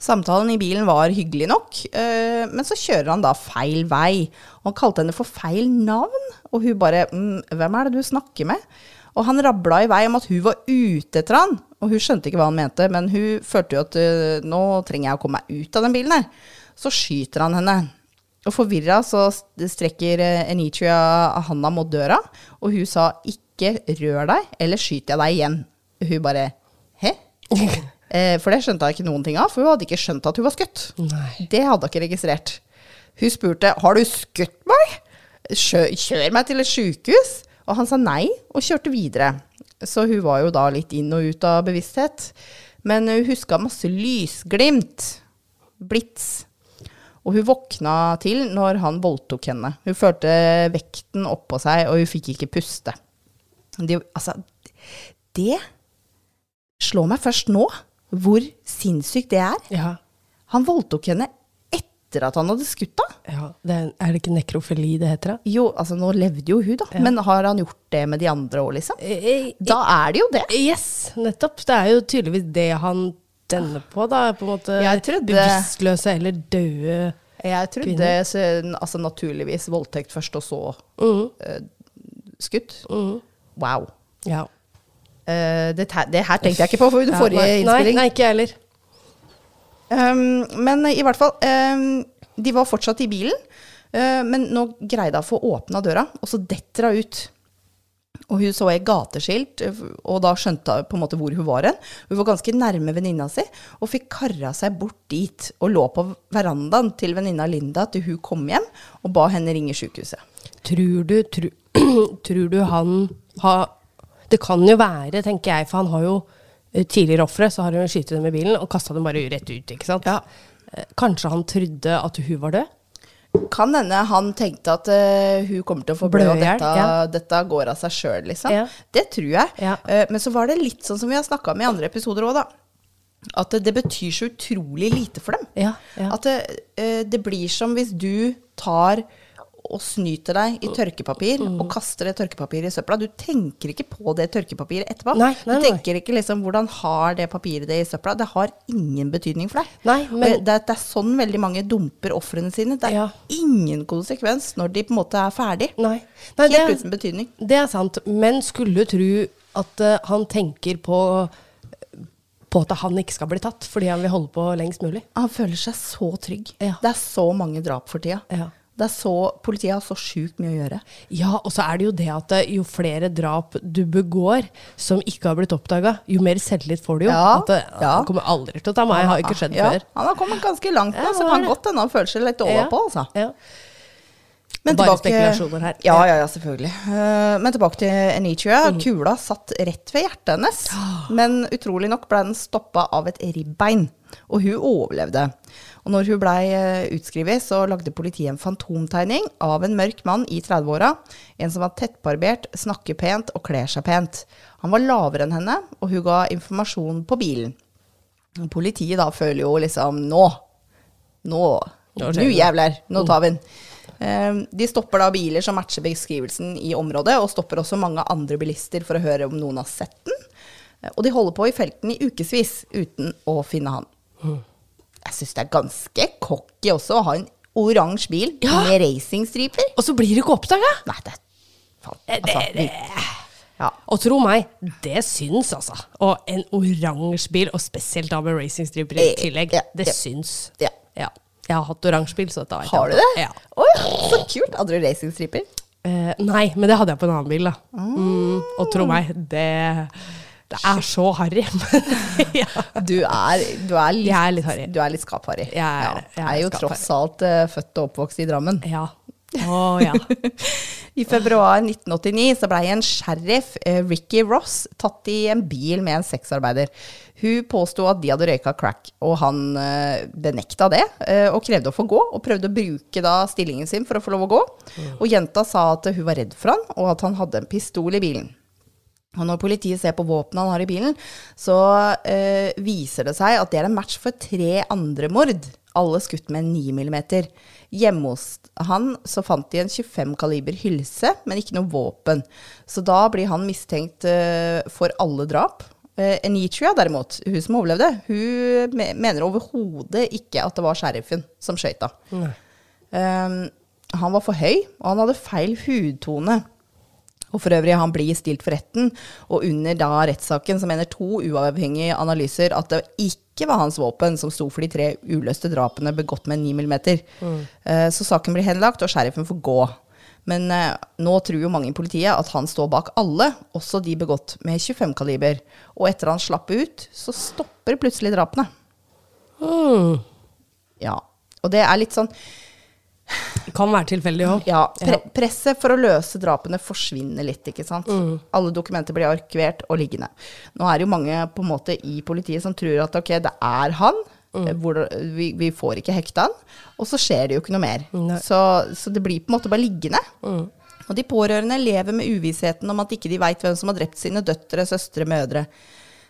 Samtalen i bilen var hyggelig nok, eh, men så kjører han da feil vei. Og han kalte henne for feil navn, og hun bare mm, 'Hvem er det du snakker med?' Og han rabla i vei om at hun var ute etter han, og hun skjønte ikke hva han mente, men hun følte jo at eh, 'nå trenger jeg å komme meg ut av den bilen her'. Så skyter han henne. Og forvirra så strekker eh, Enitria handa mot døra, og hun sa 'ikke rør deg, eller skyter jeg deg igjen'. Hun bare 'hæ'? Eh, for det skjønte hun ikke noen ting av, for hun hadde ikke skjønt at hun var skutt. Nei. Det hadde hun ikke registrert. Hun spurte 'Har du skutt meg?' Kjør meg til et sjukehus. Og han sa nei, og kjørte videre. Så hun var jo da litt inn og ut av bevissthet. Men hun huska masse lysglimt. Blits. Og hun våkna til når han voldtok henne. Hun følte vekten oppå seg, og hun fikk ikke puste. Det, altså, det slår meg først nå, hvor sinnssykt det er. Ja. Han voldtok henne etter at han hadde skutt henne. ja. Det er, er det ikke nekrofili det heter? da? Jo, altså nå levde jo hun, da. Ja. Men har han gjort det med de andre òg, liksom? Eh, Da er det jo det. Yes, nettopp. Det er jo tydeligvis det han tenner på, da. På en måte Jeg trodde- bevisstløse eller døde Jeg trodde Kvinner. så, altså naturligvis voldtekt først, og så Mhm, uh, skutt. mhm. Wow. Ja. Uh, det, det her tenkte jeg ikke på for Ja, forrige nei, innspilling. Nei, nei, ikke jeg heller. Um, men i hvert fall, um, de var fortsatt i bilen. uh, men nå greide hun å få åpna døra, og så detter hun ut. Og hun så et gateskilt, uh, og da skjønte hun på en måte hvor hun var hen. Hun var ganske nærme venninna si, og fikk karra seg bort dit. Og lå på verandaen til venninna Linda til hun kom hjem, og ba henne ringe sjukehuset. Tror du, tru, tror du han har Det kan jo være, tenker jeg, for han har jo eh, tidligere ofre, så har hun skutt dem i bilen og kasta dem bare rett ut, ikke sant? Ja. Eh, Kanskje han trodde at hun var død? Kan hende han tenkte at uh, hun kommer til å få blø, og dette, ja. dette går av seg sjøl, liksom. Ja. Det tror jeg. Ja. Uh, men så var det litt sånn som vi har snakka om i andre episoder òg, da. At det, det betyr så utrolig lite for dem. Ja, ja. At det, det blir som hvis du tar og snyter deg Mm. i tørkepapir og kaster det tørkepapiret i søpla. Du tenker ikke på det tørkepapiret etterpå. Nei, nei, du tenker ikke liksom hvordan har det papiret det i søpla. Det har ingen betydning for deg. Nei, men- det, det er sånn veldig mange dumper ofrene sine. Det er Ja. ingen konsekvens når de på en måte er ferdig. Helt er, uten betydning. det er sant. Men skulle tro at uh, han tenker på, på at han ikke skal bli tatt, fordi han vil holde på lengst mulig. Han føler seg så trygg. Ja. Det er så mange drap for tida. Ja. Det er så, politiet har så sjukt mye å gjøre. Ja, og så er det jo det at eh, jo flere drap du begår som ikke har blitt oppdaga, jo mer selvtillit får du jo. Ja, At det, ja. Han kommer aldri til å ta meg, har ikke skjedd ja, før. Han har kommet ganske langt nå, Ja, så han kan godt hende han føler seg litt overpå, altså. Ja. Men Bare tilbake- spekulasjoner her. Ja, ja, ja, selvfølgelig. Eh, men tilbake til Anitia. Mm. Kula satt rett ved hjertet hennes. Men utrolig nok ble den stoppa av et ribbein. Og hun overlevde. Og når hun blei uh, utskrevet, så lagde politiet en fantomtegning av en mørk mann i 30-åra. En som var tettbarbert, snakker pent og kler seg pent. Han var lavere enn henne, og hun ga informasjon på bilen. Politiet da føler jo liksom Nå! Nå, Nå jævler, nå tar vi den. Eh, De stopper da biler som matcher beskrivelsen i området, og stopper også mange andre bilister for å høre om noen har sett den. Eh, Og de holder på i felten i ukevis uten å finne han. Jeg syns det er ganske cocky også å ha en oransje bil Ja. med racingstriper. Og så blir det ikke oppdaga! Nei, det faen, altså, det- det. ja. Og tro meg, det syns, altså. Og en oransje bil, og spesielt da med racingstriper i Eh, tillegg, ja, det syns. Ja. Ja. Jeg har hatt oransje bil, så dette vet Har du det? Ja. Å så kult. Hadde du racingstriper? Eh, nei, men det hadde jeg på en annen bil, da. Mm, og tro meg, det, det er så harry. ja. Du er, du er litt, Jeg er litt harry. Du er litt skapharry. Jeg er- jeg er er jo tross alt uh, født og oppvokst i Drammen. ja. Oh, ja. I februar 1989 så blei en sheriff, uh, Ricky Ross, tatt i en bil med en sexarbeider. Hun påsto at de hadde røyka crack, og han uh, benekta det, Uh, og krevde å få gå, og prøvde å bruke da stillingen sin for å få lov å gå. Og jenta sa at hun var redd for han, og at han hadde en pistol i bilen. Og når politiet ser på våpenet han har i bilen, så eh, viser det seg at det er en match for tre andre mord. Alle skutt med en 9 mm. Hjemme hos han så fant de en 25 kaliber hylse, men ikke noe våpen. Så da blir han mistenkt eh, for alle drap. Uh, Enitria derimot, hun som overlevde, hun me mener overhodet ikke at det var sheriffen som skøyt. Um, han var for høy, og han hadde feil hudtone. Og for øvrig, han blir stilt for retten, og under da rettssaken så mener to uavhengige analyser at det ikke var hans våpen som sto for de tre uløste drapene begått med 9 mm. Eh, Så saken blir henlagt, og sheriffen får gå. Men eh, nå tror jo mange i politiet at han står bak alle, også de begått med 25 kaliber. Og etter han slapp ut, så stopper plutselig drapene. Mm. Ja. Og det er litt sånn Det kan være tilfeldig òg. Ja, pre presset for å løse drapene forsvinner litt, ikke sant. Mm. Alle dokumenter blir arkivert og liggende. Nå er det jo mange på en måte i politiet som tror at ok, det er han. Mm. eh, Hvor, vi, vi får ikke hekta han. Og så skjer det jo ikke noe mer. Mm. Så, så det blir på en måte bare liggende. Og de pårørende lever med uvissheten om at ikke de veit hvem som har drept sine døtre, søstre, mødre.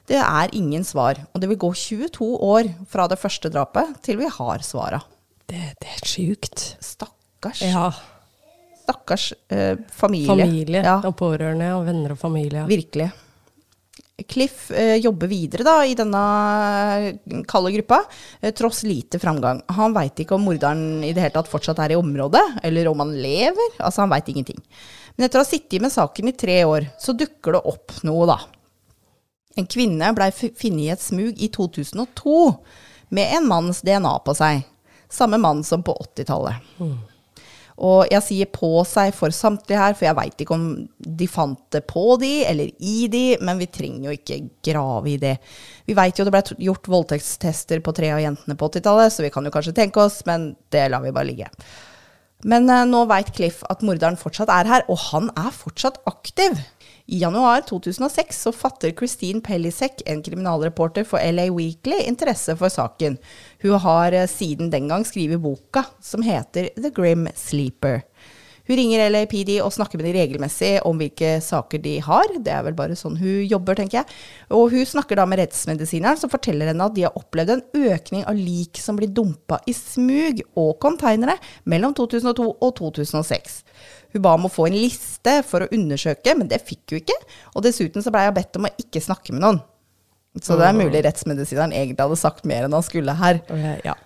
Det er ingen svar. Og det vil gå 22 år fra det første drapet til vi har svara. Det, det er sjukt. Stakkars. Ja. Stakkars eh, familie. Familie Ja, og pårørende og venner og familie. virkelig. Cliff eh, jobber videre da, i denne eh, kalde gruppa, eh, tross lite framgang. Han veit ikke om morderen i det hele tatt fortsatt er i området, eller om han lever. Altså, han veit ingenting. Men etter å ha sittet med saken i tre år, så dukker det opp noe, da. En kvinne blei funnet i et smug i 2002 med en manns DNA på seg. Samme mann som på 80-tallet. Og jeg sier på seg for samtlige her, for jeg veit ikke om de fant det på de eller i de, men vi trenger jo ikke grave i det. Vi veit jo det ble gjort voldtektstester på tre av jentene på 80-tallet, så vi kan jo kanskje tenke oss, men det lar vi bare ligge. Men eh, nå veit Cliff at morderen fortsatt er her, og han er fortsatt aktiv. I januar 2006 så fatter Christine Pellisek, en kriminalreporter for LA Weekly, interesse for saken. Hun har eh, siden den gang skrevet boka som heter The Grim Sleeper. Hun ringer LAPD og snakker med de regelmessig om hvilke saker de har. Det er vel bare sånn hun jobber, tenker jeg. Og hun snakker da med rettsmedisineren, som forteller henne at de har opplevd en økning av lik som blir dumpa i smug og konteinere mellom 2002 og 2006. Hun ba om å få en liste for å undersøke, men det fikk hun ikke. Og dessuten så blei hun bedt om å ikke snakke med noen. Så det er mulig rettsmedisineren egentlig hadde sagt mer enn han skulle her. Ja.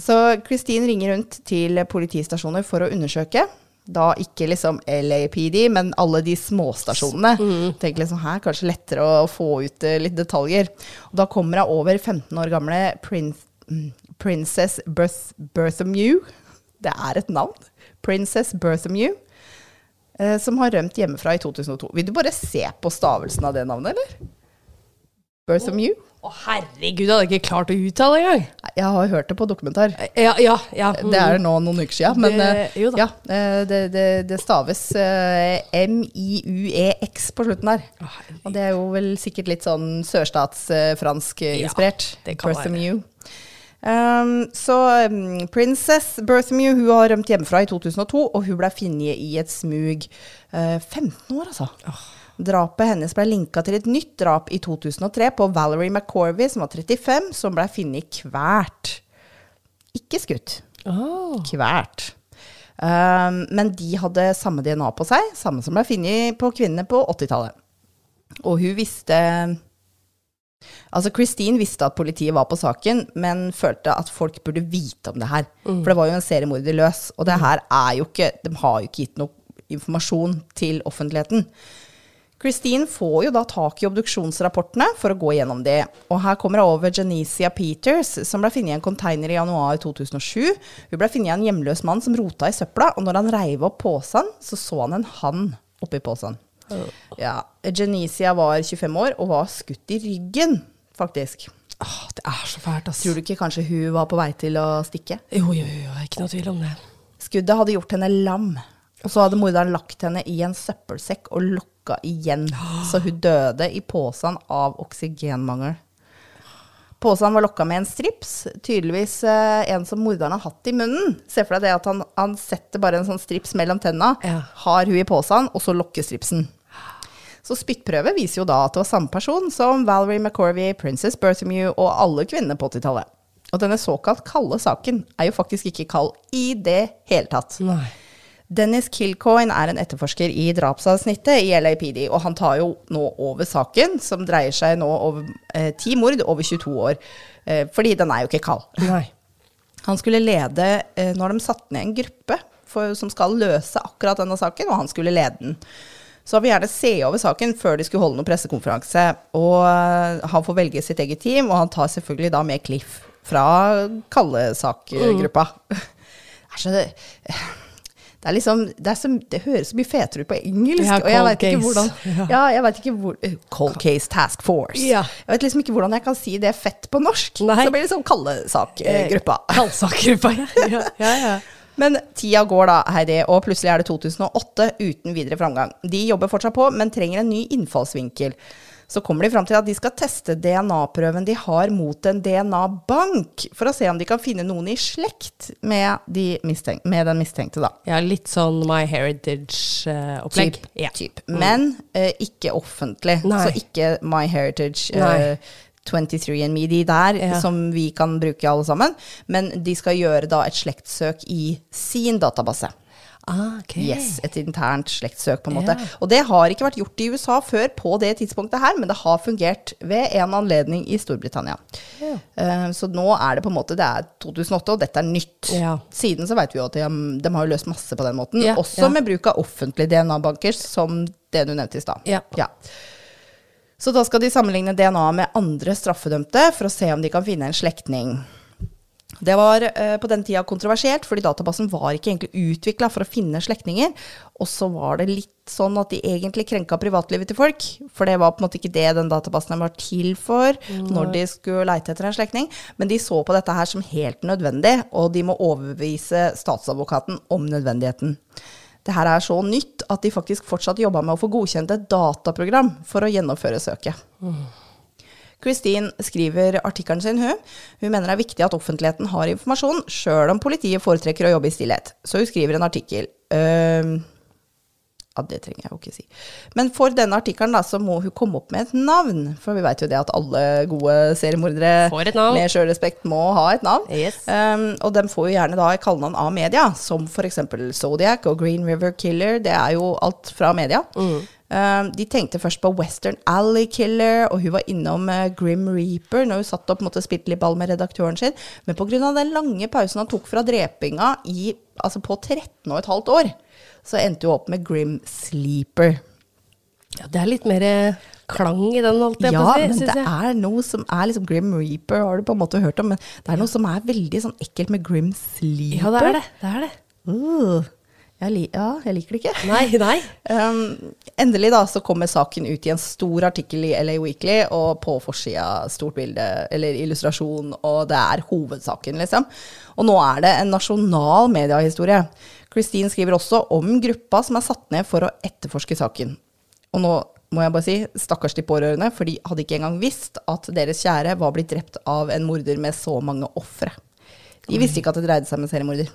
Så Christine ringer rundt til politistasjoner for å undersøke. Da ikke liksom LAPD, men alle de småstasjonene. Tenk liksom her, kanskje lettere å få ut eh, litt detaljer. Og da kommer hun over 15 år gamle prins, mm, Princess Berth, Berthamew. Det er et navn. Princess Berthamew. eh, Som har rømt hjemmefra i 2002. Vil du bare se på stavelsen av det navnet, eller? Berthamew? Å herregud, jeg hadde ikke klart å uttale engang! Jeg har hørt det på dokumentar. Ja, ja, ja. mm. Det er nå noen uker siden, men Det- da. ja, eh, det, det, det staves M-I-U-E-X på slutten der. Og det er jo vel sikkert litt sånn sørstatsfransk Ja, inspirert. det kan. Berthamew. Um, så um, Princess Berthmew hun har rømt hjemmefra i 2002, og hun ble funnet i et smug. eh, 15 år, altså. Drapet hennes ble linka til et nytt drap i 2003 på Valerie McCorvey, som var 35, som ble funnet kvært. Ikke skutt. Oh. Kvært. Um, men de hadde samme DNA på seg, samme som ble funnet på kvinnene på 80-tallet. Og hun visste Altså, Christine visste at politiet var på saken, men følte at folk burde vite om det her. For det var jo en seriemorder løs, og det her er jo ikke De har jo ikke gitt noe informasjon til offentligheten. Christine får jo da tak i obduksjonsrapportene for å gå gjennom de. Og her kommer hun over Janicia Peters, som ble funnet i en container i januar 2007. Hun ble funnet av en hjemløs mann som rota i søpla, og når han reiv opp posen, så så han en hann oppi posen. Ja, Janicia var 25 år og var skutt i ryggen, faktisk. Åh, det er så fælt, ass. Tror du ikke kanskje hun var på vei til å stikke? Jo, jo, jo, ikke noe tvil om det. Skuddet hadde gjort henne lam. Og så hadde morderen lagt henne i en søppelsekk og lokka igjen. Så hun døde i posen av oksygenmangel. Posen var lokka med en strips, tydeligvis eh, en som morderen har hatt i munnen. Se for deg det at han, han setter bare en sånn strips mellom tenna, Ja. har hun i posen, og så lokker stripsen. Så spyttprøve viser jo da at det var samme person som Valerie McCorvey, Princess Berthamew og alle kvinnene på 80-tallet. Og denne såkalt kalde saken er jo faktisk ikke kald i det hele tatt. Nei. Dennis Kilcoyne er en etterforsker i drapsavsnittet i LAPD, og han tar jo nå over saken, som dreier seg nå over eh, ti mord over 22 år. Eh, fordi den er jo ikke kald. Nei. Han skulle lede eh, når de satte ned en gruppe for, som skal løse akkurat denne saken, og han skulle lede den. Så han vil gjerne se over saken før de skulle holde noen pressekonferanse. Og eh, han får velge sitt eget team, og han tar selvfølgelig da med Cliff fra Kallesak-gruppa. Det er så det er liksom, det, er så, det høres så mye fetere ut på engelsk. Ja, og jeg vet ikke hvordan Ja. Jeg vet ikke hvor uh, Cold Case Task Force. Ja. Jeg vet liksom ikke hvordan jeg kan si det fett på norsk. Nei. Så blir det sånn Kallesak-gruppa. Kaldsakergruppa, ja. ja. ja, ja. Men tida går da, Heidi, og plutselig er det 2008 uten videre framgang. De jobber fortsatt på, men trenger en ny innfallsvinkel. Så kommer de fram til at de skal teste DNA-prøven de har mot en DNA-bank, for å se om de kan finne noen i slekt med, de mistenk med den mistenkte, da. ja litt sånn My Heritage-opplegg. Typ, ja. typ. Men uh, ikke offentlig. Nei. Så ikke My Heritage Uh, eh, 23andMe, de der, Ja. som vi kan bruke alle sammen. Men de skal gjøre da et slektssøk i sin database. Ah, ok. Yes, Et internt slektssøk, på en måte. Ja. Og det har ikke vært gjort i USA før på det tidspunktet her, men det har fungert ved en anledning i Storbritannia. Ja. Uh, så nå er det på en måte Det er 2008, og dette er nytt. Ja. Siden så vet vi jo at de, de har løst masse på den måten. Også med bruk av offentlige DNA-banker, som det du nevnte i stad. Ja. Så da skal de sammenligne DNA med andre straffedømte for å se om de kan finne en slektning. Det var eh, på den tida kontroversielt, fordi databasen var ikke egentlig utvikla for å finne slektninger. Og så var det litt sånn at de egentlig krenka privatlivet til folk. For det var på en måte ikke det den databasen var til for når de skulle leite etter en slektning. Men de så på dette her som helt nødvendig, og de må overbevise statsadvokaten om nødvendigheten. Det her er så nytt at de faktisk fortsatt jobba med å få godkjent et dataprogram for å gjennomføre søket. Christine skriver artikkelen sin, hun. Hun mener det er viktig at offentligheten har informasjon, sjøl om politiet foretrekker å jobbe i stillhet. Så hun skriver en artikkel. Uh, ja, det trenger jeg jo ikke si. Men for denne artikkelen så må hun komme opp med et navn. For vi vet jo det at alle gode seriemordere med sjølrespekt må ha et navn. Yes. Um, og dem får jo gjerne da kallenavn av media, som f.eks. Zodiac og Green River Killer. Det er jo alt fra media. Um, de tenkte først på Western Alley Killer, og hun var innom eh, Grim Reaper når hun satt opp og spilte litt ball med redaktøren sin. Men pga. den lange pausen han tok fra drepinga i, altså på 13 og et halvt år, så endte hun opp med Grim Sleeper. Ja, det er litt mer eh, klang i den, holdt jeg Ja, på å si. men det jeg. er noe som er liksom Grim Reaper, har du på en måte hørt om, men det er noe som er veldig sånn ekkelt med Grim Sleeper. Ja, det er det. det, er det. Uh, jeg, ja, jeg liker det ikke. Nei, nei. Um, endelig da så kommer saken ut i en stor artikkel i LA Weekly, og på forsida stort bilde eller illustrasjon, og det er hovedsaken, liksom. Og nå er det en nasjonal mediehistorie. Christine skriver også om gruppa som er satt ned for å etterforske saken. Og nå må jeg bare si, stakkars de pårørende, for de hadde ikke engang visst at deres kjære var blitt drept av en morder med så mange ofre. De visste ikke at det dreide seg om en seriemorder.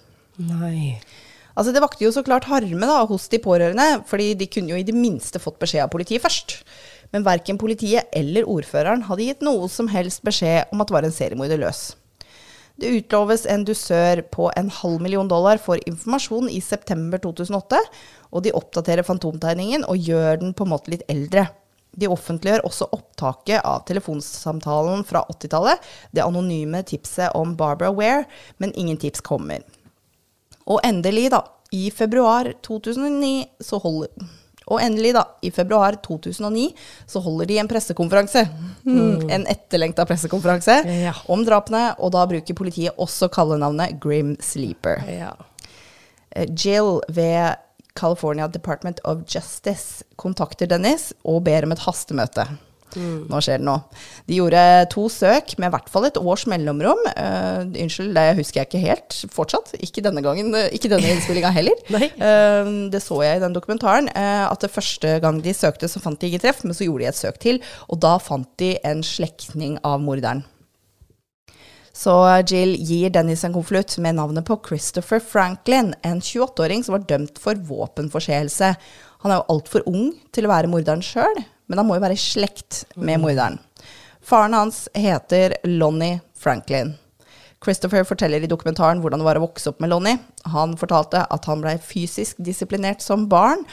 Nei. Altså Det vakte jo så klart harme da, hos de pårørende, fordi de kunne jo i det minste fått beskjed av politiet først. Men verken politiet eller ordføreren hadde gitt noe som helst beskjed om at det var en seriemorder løs. Det utloves en dusør på en halv million dollar for informasjon i september 2008, og de oppdaterer fantomtegningen og gjør den på en måte litt eldre. De offentliggjør også opptaket av telefonsamtalen fra 80-tallet, det anonyme tipset om Barbara Ware, men ingen tips kommer. Og endelig, da, i februar 2009 så holder og endelig, da, i februar 2009 så holder de en pressekonferanse. En etterlengta pressekonferanse Ja. om drapene, og da bruker politiet også kallenavnet Grim Sleeper. Ja. Eh, Jill ved California Department of Justice kontakter Dennis og ber om et hastemøte. Nå skjer det noe. De gjorde to søk med i hvert fall et års mellomrom. Uh, unnskyld, det husker jeg ikke helt fortsatt. Ikke denne gangen, eh, ikke denne innspillinga heller. Eh, det så jeg i den dokumentaren. Uh, at det første gang de søkte, så fant de ikke treff, men så gjorde de et søk til. Og da fant de en slektning av morderen. Så Jill gir Dennis en konvolutt med navnet på Christopher Franklin, en 28-åring som var dømt for våpenforseelse. Han er jo altfor ung til å være morderen sjøl, men han må jo være i slekt med morderen. Faren hans heter Lonnie Franklin. Christopher forteller i dokumentaren hvordan det var å vokse opp med Lonnie. Han fortalte at han blei fysisk disiplinert som barn,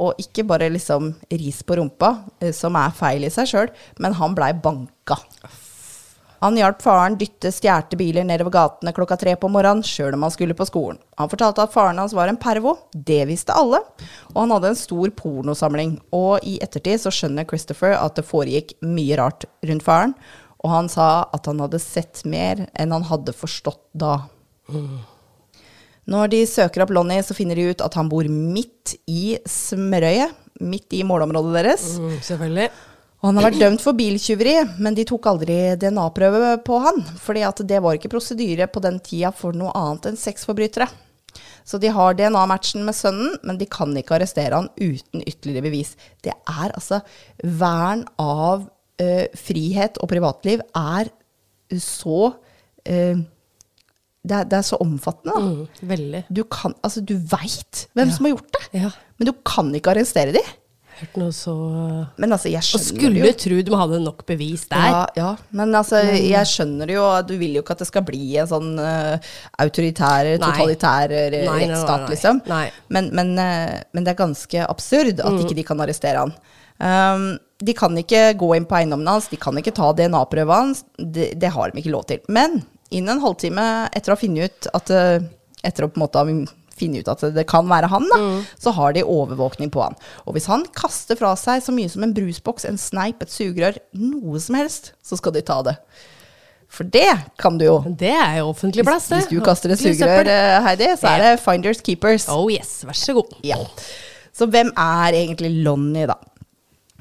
og ikke bare liksom ris på rumpa, eh, som er feil i seg sjøl, men han blei banka. Han hjalp faren dytte stjålne biler nedover gatene klokka tre på morgenen, sjøl om han skulle på skolen. Han fortalte at faren hans var en pervo, det visste alle, og han hadde en stor pornosamling. Og i ettertid så skjønner Christopher at det foregikk mye rart rundt faren, og han sa at han hadde sett mer enn han hadde forstått da. Når de søker opp Lonnie, så finner de ut at han bor midt i smørøyet, midt i målområdet deres. Mm, selvfølgelig. Og han har vært dømt for biltyveri, men de tok aldri DNA-prøve på han, fordi at det var ikke prosedyre på den tida for noe annet enn sexforbrytere. Så de har DNA-matchen med sønnen, men de kan ikke arrestere han uten ytterligere bevis. Det er altså Vern av ø, frihet og privatliv er så ø, det, er, det er så omfattende, da. Mm, veldig. Du kan Altså, du veit hvem som har gjort det, Ja. men du kan ikke arrestere de. Hørt noe så Men altså, jeg Og det skulle jo. tro de hadde nok bevis der. Ja, ja, men altså, jeg skjønner det jo. Du vil jo ikke at det skal bli en sånn uh, autoritær, totalitær eh, nei, nei, rettsstat, liksom. Nei. Men, men, uh, men det er ganske absurd at ikke de kan arrestere han. Um, de kan ikke gå inn på eiendommen hans, de kan ikke ta DNA-prøva hans. Det, det har de ikke lov til. Men innen en halvtime etter å ha funnet ut at uh, Etter å på en måte ha finne ut at det kan være han, da, så har de overvåkning på han. Og hvis han kaster fra seg så mye som en brusboks, en sneip, et sugerør, noe som helst, så skal de ta det. For det kan du jo. Det er jo offentlig plass, det. Hvis du kaster et sugerør, eh, Heidi, så er det finders keepers. Oh yes, vær så god. Ja. Så hvem er egentlig Lonnie, da?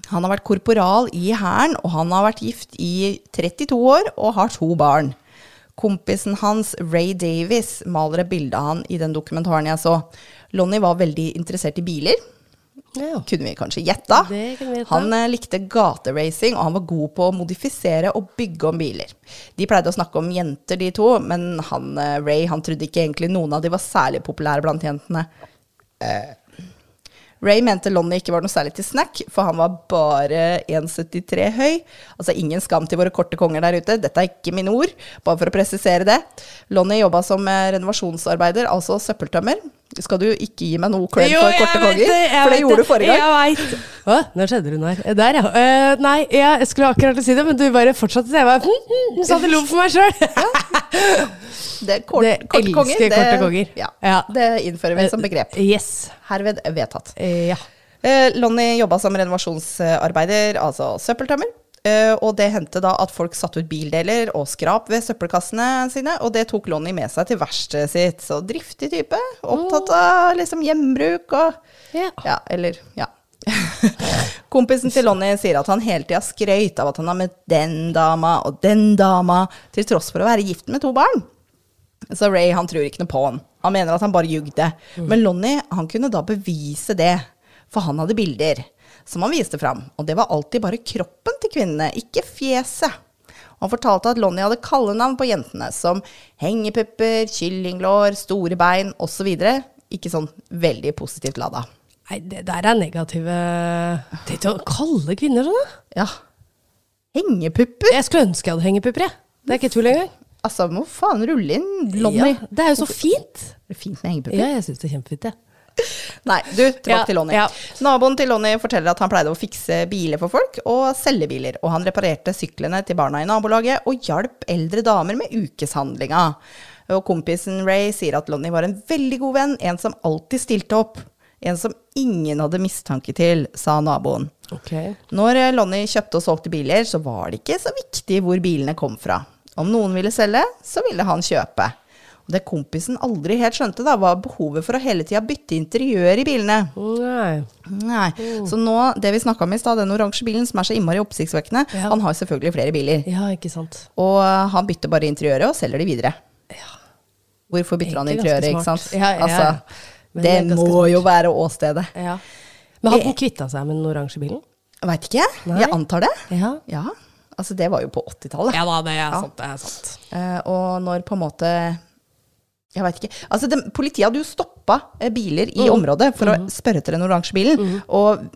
Han har vært korporal i Hæren, og han har vært gift i 32 år og har to barn. Kompisen hans, Ray Davis, maler et bilde av han i den dokumentaren jeg så. Lonnie var veldig interessert i biler. Ja. Kunne vi kanskje gjetta. Han eh, likte gateracing, og han var god på å modifisere og bygge om biler. De pleide å snakke om jenter, de to, men han, eh, Ray han trodde ikke egentlig noen av de var særlig populære blant jentene. Eh, Ray mente Lonnie ikke var noe særlig til snack, for han var bare 1,73 høy. Altså ingen skam til våre korte konger der ute, dette er ikke mine ord, bare for å presisere det. Lonnie jobba som eh, renovasjonsarbeider, altså søppeltømmer. Skal du ikke gi meg noe cred Jo, for korte konger? det, For det gjorde du forrige gang. Jeg veit. Hva? nå skjedde det noe her. Der, ja. Uh, nei, jeg skulle akkurat si det, men du bare fortsatte. Jeg bare hm, hm, satt og lo for meg sjøl. Det, er kort, Det korte elsker konger, det, korte konger. Ja, Ja. Det innfører vi som begrep. Yes. Herved vedtatt. Eh, ja. Uh, Lonnie jobba som renovasjonsarbeider, altså søppeltømmer. Eh, og det hendte da at folk satte ut bildeler og skrap ved søppelkassene sine, og det tok Lonnie med seg til verkstedet sitt. Så driftig type. Opptatt av liksom hjembruk og yeah. Ja, eller Ja. Kompisen til Lonnie sier at han hele tida skrøyt av at han har møtt den dama og den dama, til tross for å være gift med to barn. Så Ray han tror ikke noe på han. Han mener at han bare jugde. Men Lonnie han kunne da bevise det, for han hadde bilder som han viste fram. Og det var alltid bare kroppen til kvinnene, ikke fjeset. Han fortalte at Lonnie hadde kallenavn på jentene, som hengepupper, kyllinglår, store bein osv. Ikke sånn veldig positivt lada. Nei, det der er negative Tenk å kalle kvinner sånn, da. Ja. Hengepupper? Jeg skulle ønske jeg hadde hengepupper, jeg. Det er ikke tull engang. Altså, må faen rulle inn Lonnie. Ja, det er jo så fint. Det er fint med hengepupper. Ja, jeg syns det er kjempefint, jeg. Nei, du, tilbake Ja, til Lonnie. ja. Naboen til Lonnie forteller at han pleide å fikse biler for folk, og selge biler. Og han reparerte syklene til barna i nabolaget, og hjalp eldre damer med ukeshandlinga. Og kompisen Ray sier at Lonnie var en veldig god venn, en som alltid stilte opp. En som ingen hadde mistanke til, sa naboen. Okay. Når eh, Lonnie kjøpte og solgte biler, så var det ikke så viktig hvor bilene kom fra. Om noen ville selge, så ville han kjøpe. Det kompisen aldri helt skjønte, da, var behovet for å hele tida bytte interiør i bilene. Nei. Nei. Så nå, det vi snakka om i stad, den oransje bilen som er så innmari oppsiktsvekkende, Ja. han har selvfølgelig flere biler. Ja, ikke sant. Og eh, han bytter bare interiøret og selger de videre. Ja. Hvorfor bytter han interiøret, ikke sant? Ja, ja. Altså, det det må smart. jo være åstedet. Ja. Men hadde han kvitta seg med den oransje bilen? Veit ikke, Nei. jeg antar det. Ja. Ja, altså det var jo på 80-tallet. Ja da, det er sant. Det er sant. Eh, og når på en måte Jeg veit ikke. Altså, de, politiet hadde jo stoppa eh, biler i området for å spørre etter den oransje bilen. Og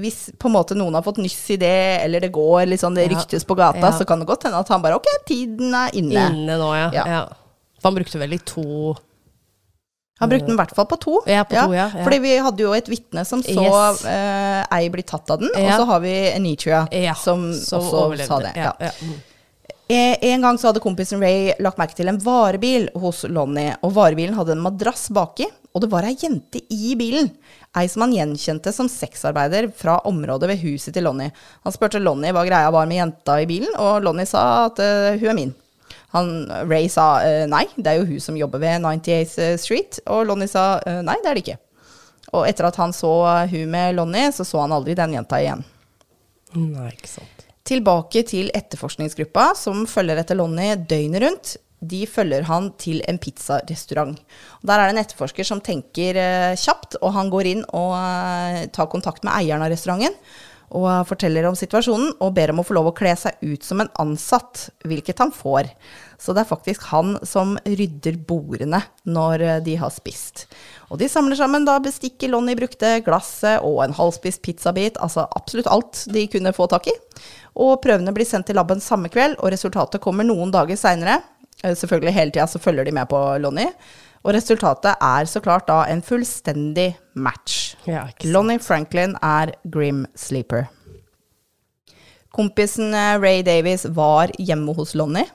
hvis på en måte noen har fått nyss i det, eller det går litt sånn det Ja. ryktes på gata, Ja. så kan det godt hende at han bare Ok, tiden er inne. Inne nå, ja. Ja. han brukte vel i to Han brukte den i hvert fall på to. Ja, på to, ja, ja. Fordi vi hadde jo et vitne som så Yes. eh, ei bli tatt av den, og så har vi Anitria ja, som, også overlevde. sa det. Ja. Eh, En gang så hadde kompisen Ray lagt merke til en varebil hos Lonnie, og varebilen hadde en madrass baki, og det var ei jente i bilen. Ei som han gjenkjente som sexarbeider fra området ved huset til Lonnie. Han spurte Lonnie hva greia var med jenta i bilen, og Lonnie sa at uh, hun er min. Han, Ray sa uh, nei, det er jo hun som jobber ved 98th Street, og Lonnie sa uh, nei, det er det ikke. Og etter at han så hun med Lonnie, så så han aldri den jenta igjen. Nei, ikke sant. Tilbake til etterforskningsgruppa, som følger etter Lonnie døgnet rundt. De følger han til en pizzarestaurant. Der er det en etterforsker som tenker eh, kjapt, og han går inn og eh, tar kontakt med eieren av restauranten. Og eh, forteller om situasjonen, og ber om å få lov å kle seg ut som en ansatt, hvilket han får. Så det er faktisk han som rydder bordene når eh, de har spist. Og de samler sammen da bestikket Lonnie brukte, glasset og en halvspist pizzabit, altså absolutt alt de kunne få tak i. Og prøvene blir sendt til laben samme kveld, og resultatet kommer noen dager seinere. Selvfølgelig hele tida så følger de med på Lonnie. Og resultatet er så klart da en fullstendig match. Ja. Lonnie Franklin er Grim Sleeper. Kompisen eh, Ray Davies var hjemme hos Lonnie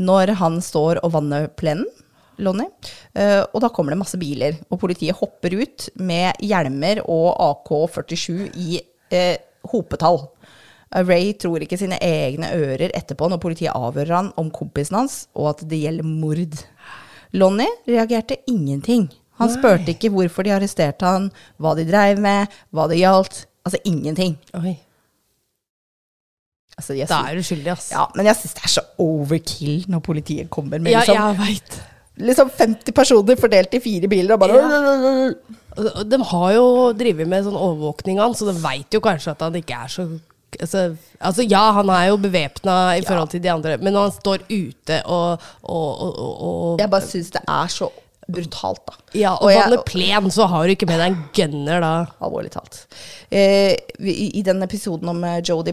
når han står og vanner plenen. Lonnie. Eh, og da kommer det masse biler, og politiet hopper ut med hjelmer og AK-47 i eh, hopetall. Eh, Ray tror ikke sine egne ører etterpå når politiet avhører han om kompisen hans, og at det gjelder mord. Lonnie reagerte ingenting. Han spurte ikke hvorfor de arresterte han, hva de dreiv med, hva det gjaldt. Altså ingenting. Oi. Altså, jeg Da er du skyldig, ass. ja, men jeg syns det er så overkill når politiet kommer med ja, liksom, jeg vet. liksom 50 personer fordelt i fire biler og bare ja. De har jo drevet med sånn overvåkning av han, så de veit jo kanskje at han ikke er så Altså, altså ja, han er jo bevæpna i forhold til de andre, men når han står ute og, og, og, og, Jeg bare syns det er så brutalt, da. Ja, og jeg- vanner plen, så har du ikke med deg en gunner da. Alvorlig talt. Eh, i, I den episoden om Jodi Jodie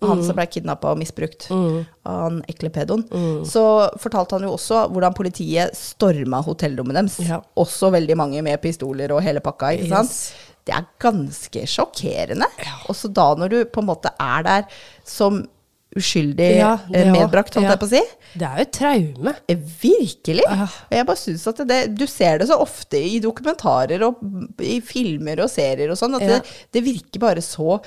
mm. han Mm. som ble kidnappa og misbrukt av han ekle pedoen, Mm. så fortalte han jo også hvordan politiet storma hotellrommet deres. Ja. Også veldig mange med pistoler og hele pakka. ikke sant? Yes. Det er ganske sjokkerende. Også da når du på en måte er der som uskyldig Ja, eh, medbrakt, holdt Ja. jeg på å si. Det er jo et traume. Eh, Virkelig. Ja. Og jeg bare synes at det, Du ser det så ofte i dokumentarer og i filmer og serier og sånn, at det, det virker bare så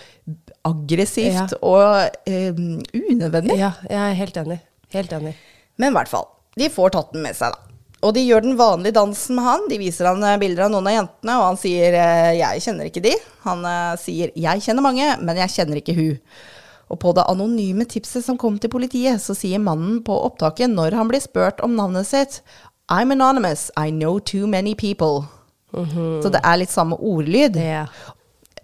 aggressivt og eh, unødvendig. Ja, jeg er helt enig. Helt enig. Men i hvert fall, de får tatt den med seg, da. Og de gjør den vanlige dansen med han. De viser han bilder av noen av jentene, og han sier 'jeg kjenner ikke de'. Han sier 'jeg kjenner mange, men jeg kjenner ikke hun'. Og på det anonyme tipset som kom til politiet, så sier mannen på opptaket når han blir spurt om navnet sitt 'I'm anonymous, I know too many people'. Så det er litt samme ordlyd. Yeah.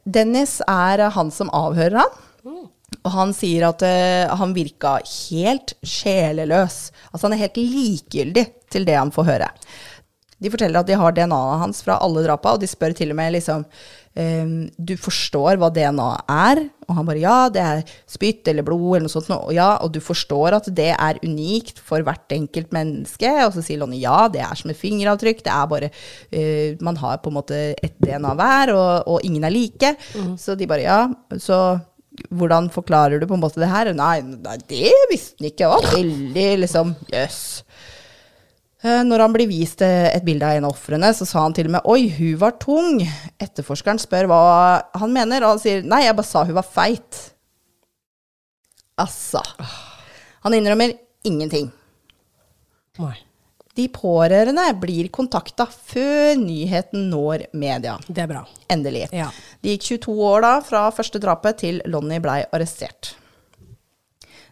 Dennis er han som avhører han. Og han sier at uh, han virka helt sjeleløs. Altså han er helt likegyldig til det han får høre. De forteller at de har DNA-et hans fra alle drapa, og de spør til og med liksom ehm, Du forstår hva DNA er? Og han bare ja, det er spytt eller blod eller noe sånt. Og ja, og du forstår at det er unikt for hvert enkelt menneske. Og så sier Lonnie ja, det er som et fingeravtrykk. Det er bare uh, Man har på en måte et DNA hver, og, og ingen er like. Så de bare ja. Så hvordan forklarer du på en måte det her? Nei, nei det visste han ikke. Det var veldig liksom jøss. Eh, Når han blir vist eh, et bilde av en av ofrene, så sa han til og med 'oi, hun var tung'. Etterforskeren spør hva han mener, og han sier 'nei, jeg bare sa hun var feit'. Altså. Han innrømmer ingenting. Nei. De pårørende blir kontakta før nyheten når media. Det er bra. Endelig. Ja. Det gikk 22 år da fra første drapet til Lonnie blei arrestert.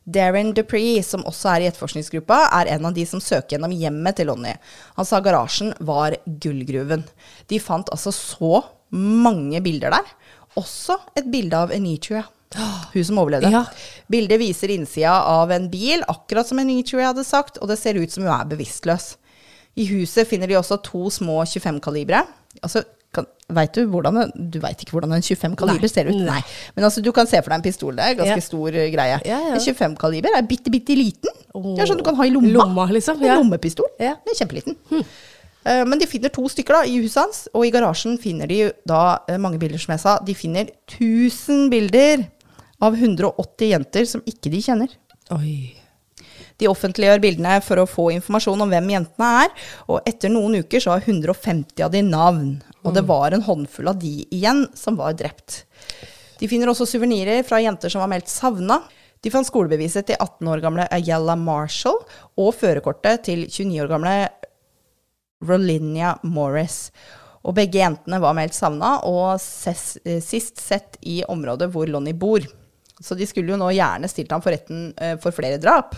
Darren Dupree, som også er i etterforskningsgruppa, er en av de som søker gjennom hjemmet til Lonnie. Han sa garasjen var gullgruven. De fant altså så mange bilder der. Også et bilde av Anitria. hun som overlevde. Ja. Bildet viser innsida av en bil, akkurat som Anitria hadde sagt, og det ser ut som hun er bevisstløs. I huset finner de også to små 25-kalibre. Altså, kan, vet du, hvordan, du vet ikke hvordan en 25-kaliber Nei. ser ut? Nei. Men altså, du kan se for deg en pistol. Det er ganske Ja. stor uh, greie. Ja, ja. En 25-kaliber er bitte, bitte liten. Oh. Det er sånn du kan ha i lomma. Lomma, liksom, En lommepistol. Ja. Den er kjempeliten. Eh, men de finner to stykker da, i huset hans, og i garasjen finner de da uh, mange bilder, som jeg sa. De finner 1000 bilder av 180 jenter som ikke de kjenner. Oi. De offentliggjør bildene for å få informasjon om hvem jentene er, og etter noen uker så har 150 av de navn, og det var en håndfull av de igjen som var drept. De finner også suvenirer fra jenter som var meldt savna. De fant skolebeviset til 18 år gamle Ayala Marshall og førerkortet til 29 år gamle Rolinia Morris. Og begge jentene var meldt savna og eh, sist sett i området hvor Lonnie bor. Så de skulle jo nå gjerne stilt ham for retten eh, for flere drap,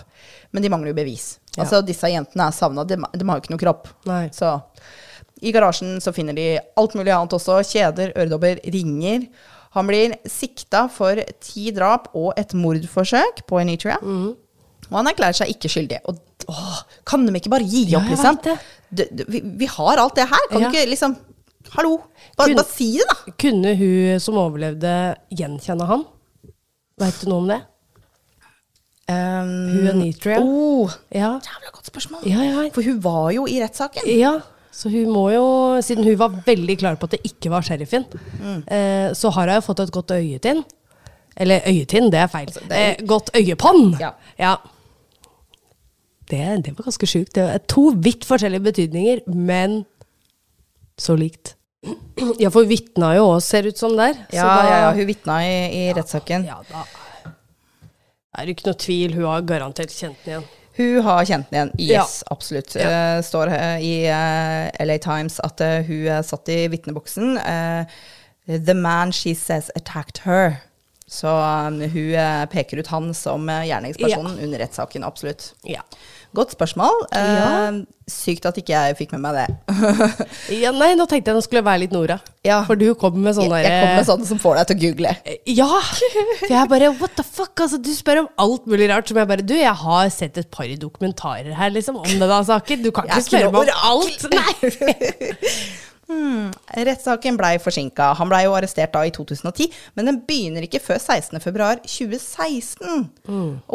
men de mangler jo bevis. Ja. Altså, disse jentene er savna, de, de har jo ikke noe kropp. Nei. Så i garasjen så finner de alt mulig annet også. Kjeder, øredobber, ringer. Han blir sikta for ti drap og et mordforsøk på Enitria. Mm. Og han erklærer seg ikke skyldig. Og åh, kan de ikke bare gi opp, ja, liksom? det. Du, du, vi, vi har alt det her. Kan Ja. du ikke liksom Hallo, bare, Kun- bare si det, da. Kunne hun som overlevde, gjenkjenne han? Veit du noe om det? Hun Anitria? Oh, Ja. jævla godt spørsmål. Ja, ja. For hun var jo i rettssaken. ja. Så hun må jo, siden hun var veldig klar på at det ikke var sheriffen, Mm. eh, så har hun jo fått et godt øyetinn. Eller øyetinn, det er feil. Altså, det er- eh, godt øyepann! Ja. ja. Det, det var ganske sjukt. Det var to vidt forskjellige betydninger, men så likt. Ja, for vitna jo òg ser ut som der. så Ja, da- ja, ja, hun vitna i, i rettssaken. Ja, da er det ikke noe tvil. Hun har garantert kjent den igjen. Hun har kjent den igjen. Ja. Yes, absolutt. Ja. Eh, står i eh, LA Times at eh, hun er satt i vitneboksen. eh, the man she says attacked her. Så eh, hun eh, peker ut han som gjerningspersonen gjerningspersonen under rettssaken. Absolutt. Ja. Godt spørsmål. Eh, Sykt at ikke jeg fikk med meg det. ja. Nei, nå tenkte jeg nå skulle jeg være litt Nora. Ja. For du kom med sånne jeg, jeg kom med sånne som får deg til å google. Ja! For jeg bare What the fuck? Altså, du spør om alt mulig rart som jeg bare Du, jeg har sett et par dokumentarer her, liksom, om denne saken. Du kan ikke spørre meg om alt! Nei! Rettssaken blei forsinka. Han blei jo arrestert da i 2010, men den begynner ikke før 16.2.2016.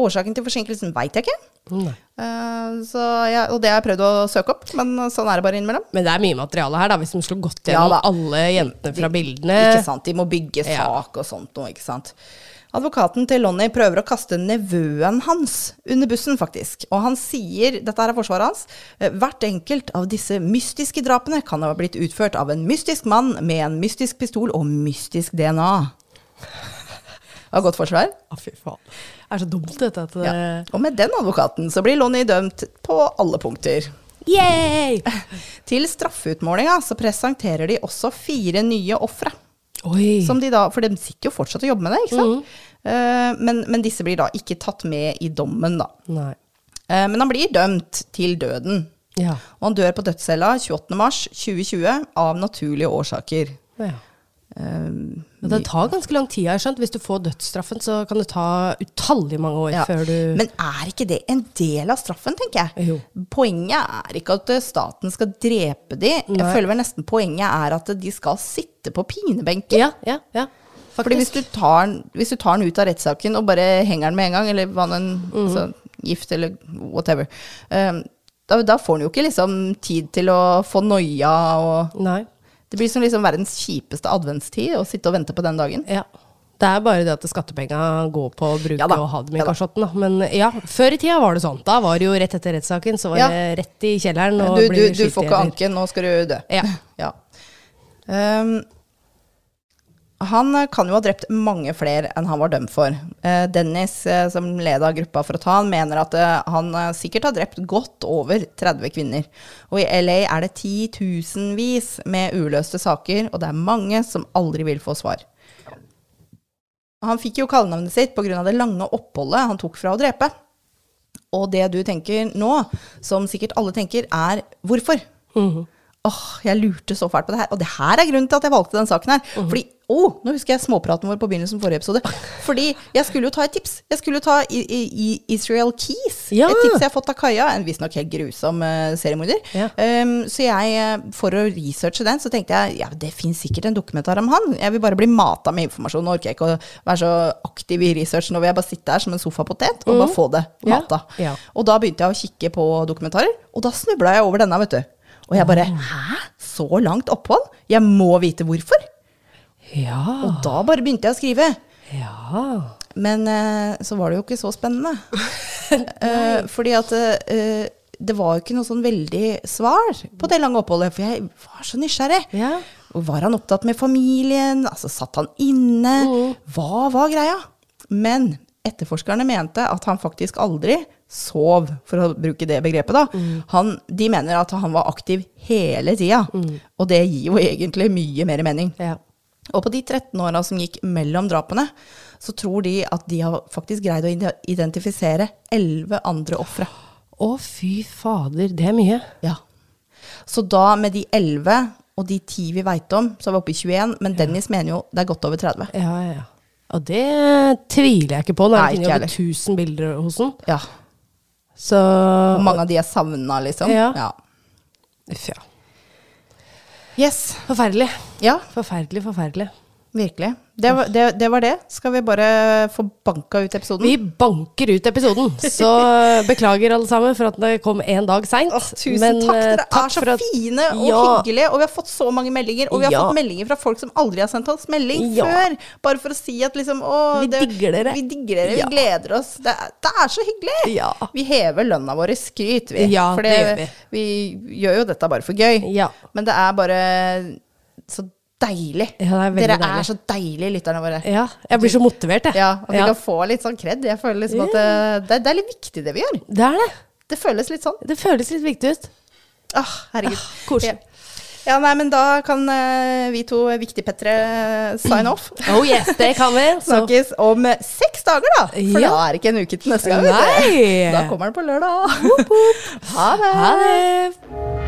Årsaken til forsinkelsen veit jeg ikke. Nei. Eh, så jeg, og det har jeg prøvd å søke opp, men sånn er det bare innimellom. Men det er mye materiale her, da, hvis de skulle gått gjennom ja, alle jentene fra bildene. Ikke sant? De må bygge Ja. sak og sånt noe, ikke sant. Advokaten til Lonnie prøver å kaste nevøen hans under bussen, faktisk. Og han sier, dette er forsvaret hans, «Eh, hvert enkelt av disse mystiske drapene kan ha blitt utført av en mystisk mann med en mystisk pistol og mystisk DNA. Det var godt forsvar. Å, fy faen. Det er så dumt, dette. At det... Ja. Og med den advokaten så blir Lonnie dømt på alle punkter. Yay! Til straffeutmålinga så presenterer de også fire nye ofre. Oi. Som de da, for de sitter jo fortsatt og jobber med det, ikke sant? Eh, men, men disse blir da ikke tatt med i dommen, da. Nei. Eh, men han blir dømt til døden. Ja. Og han dør på dødscella 28.3.2020 av naturlige årsaker. ja. Um, det tar ganske lang tid, jeg skjønt. Hvis du får dødsstraffen, så kan det ta utallig mange år ja. før du Men er ikke det en del av straffen, tenker jeg? Jo. Poenget er ikke at eh, staten skal drepe de. Jeg føler vel nesten poenget er at de skal sitte på pinebenken. Ja, ja, ja. Fordi hvis Faktisk. du, tar, hvis du tar den ut av rettssaken og bare henger den med en gang, eller hva den mm. altså, Gift eller whatever. um, da, da får den jo ikke liksom tid til å få noia og Nei. Det blir som liksom verdens kjipeste adventstid å sitte og vente på den dagen. Ja. Det er bare det at skattepenga går på å bruke Ja og ha dem i ja kasjotten. Men ja, før i tida var det sånn. Da var det jo rett etter rettssaken, så var Ja. det rett i kjelleren og Du, du, du får ikke anken, anke, nå skal du dø. Ja. Ja. Um, han eh, kan jo ha drept mange flere enn han var dømt for. Eh, Dennis, som leder av gruppa for å ta han, mener at eh, han eh, sikkert har drept godt over 30 kvinner. Og i LA er det titusenvis med uløste saker, og det er mange som aldri vil få svar. Han fikk jo kallenavnet sitt pga. det lange oppholdet han tok fra å drepe. Og det du tenker nå, som sikkert alle tenker, er hvorfor? Åh, jeg lurte så fælt på det her. Og det her er grunnen til at jeg valgte den saken her. Fordi, åh, nå husker jeg småpraten vår på begynnelsen forrige episode. Fordi jeg skulle jo ta et tips. Jeg skulle jo ta i, i, Israel Keys. Ja. Et tips jeg har fått av Kaja, en visstnok helt grusom uh, seriemorder. Ja. Um, så jeg, eh, for å researche den, så tenkte jeg ja, det finnes sikkert en dokumentar om han. Jeg vil bare bli mata med informasjon. Nå orker jeg ikke å være så aktiv i research. Nå vil jeg bare sitte her som en sofapotet og bare få det Mm. Mata. Ja. Og da begynte jeg å kikke på dokumentarer, og da snubla jeg over denne, vet du. Og jeg bare Hæ? Så langt opphold? Jeg må vite hvorfor. Ja. Og da bare begynte jeg å skrive. ja. Men eh, så var det jo ikke så spennende. Eh, fordi at eh, det var jo ikke noe sånn veldig svar på det lange oppholdet, for jeg var så nysgjerrig. Ja. Var han opptatt med familien? Altså, satt han inne? Hva var greia? Men etterforskerne mente at han faktisk aldri sov, for å bruke det begrepet. da. Han, de mener at han var aktiv hele tida, og det gir jo egentlig mye mer mening. ja. Og på de 13 åra som gikk mellom drapene, så tror de at de har faktisk greid å identifisere 11 andre ofre. Å, fy fader, det er mye. Ja. Så da med de 11 og de 10 vi veit om, så er vi oppe i 21, men Dennis mener jo det er godt over 30. Ja, ja, ja. Og det tviler jeg ikke på. Nå er det over heller. 1000 bilder hos ham. Ja. Så Og mange av de er savna, liksom. Ja. ja. Uff, ja. Yes. Forferdelig. Ja, Forferdelig, forferdelig. Virkelig. Det var det, det var det. Skal vi bare få banka ut episoden? Vi banker ut episoden, så beklager alle sammen for at det kom en dag seint. Oh, tusen Men, takk, dere takk er så at- fine og Ja. hyggelige. Og vi har fått så mange meldinger. Og vi har Ja. fått meldinger fra folk som aldri har sendt oss melding Ja. før. Bare for å si at liksom å, Vi det- digger dere. Vi digger dere, vi gleder oss. Det, det er så hyggelig! Vi hever lønna vår i skryt, vi. Ja, for det gjør vi. vi gjør jo dette bare for gøy. Ja. Men det er bare så deilig. Ja, det er dere deilig. er så deilige, lytterne våre. Ja, jeg blir så motivert, jeg. Ja, at vi Ja. kan få litt sånn kred. Jeg føler liksom at det, det, det er litt viktig det vi gjør. Det er det. Det føles litt sånn. Det føles litt viktig ut. Ah, herregud. koselig. Ja. nei, men da kan uh, vi to viktigpettere sign off. Oh yes, det kan vi. Snakkes om eh, seks dager, da. For Ja. da er det ikke en uke til neste gang. Nei. Da kommer den på lørdag. Ha det. Ha det.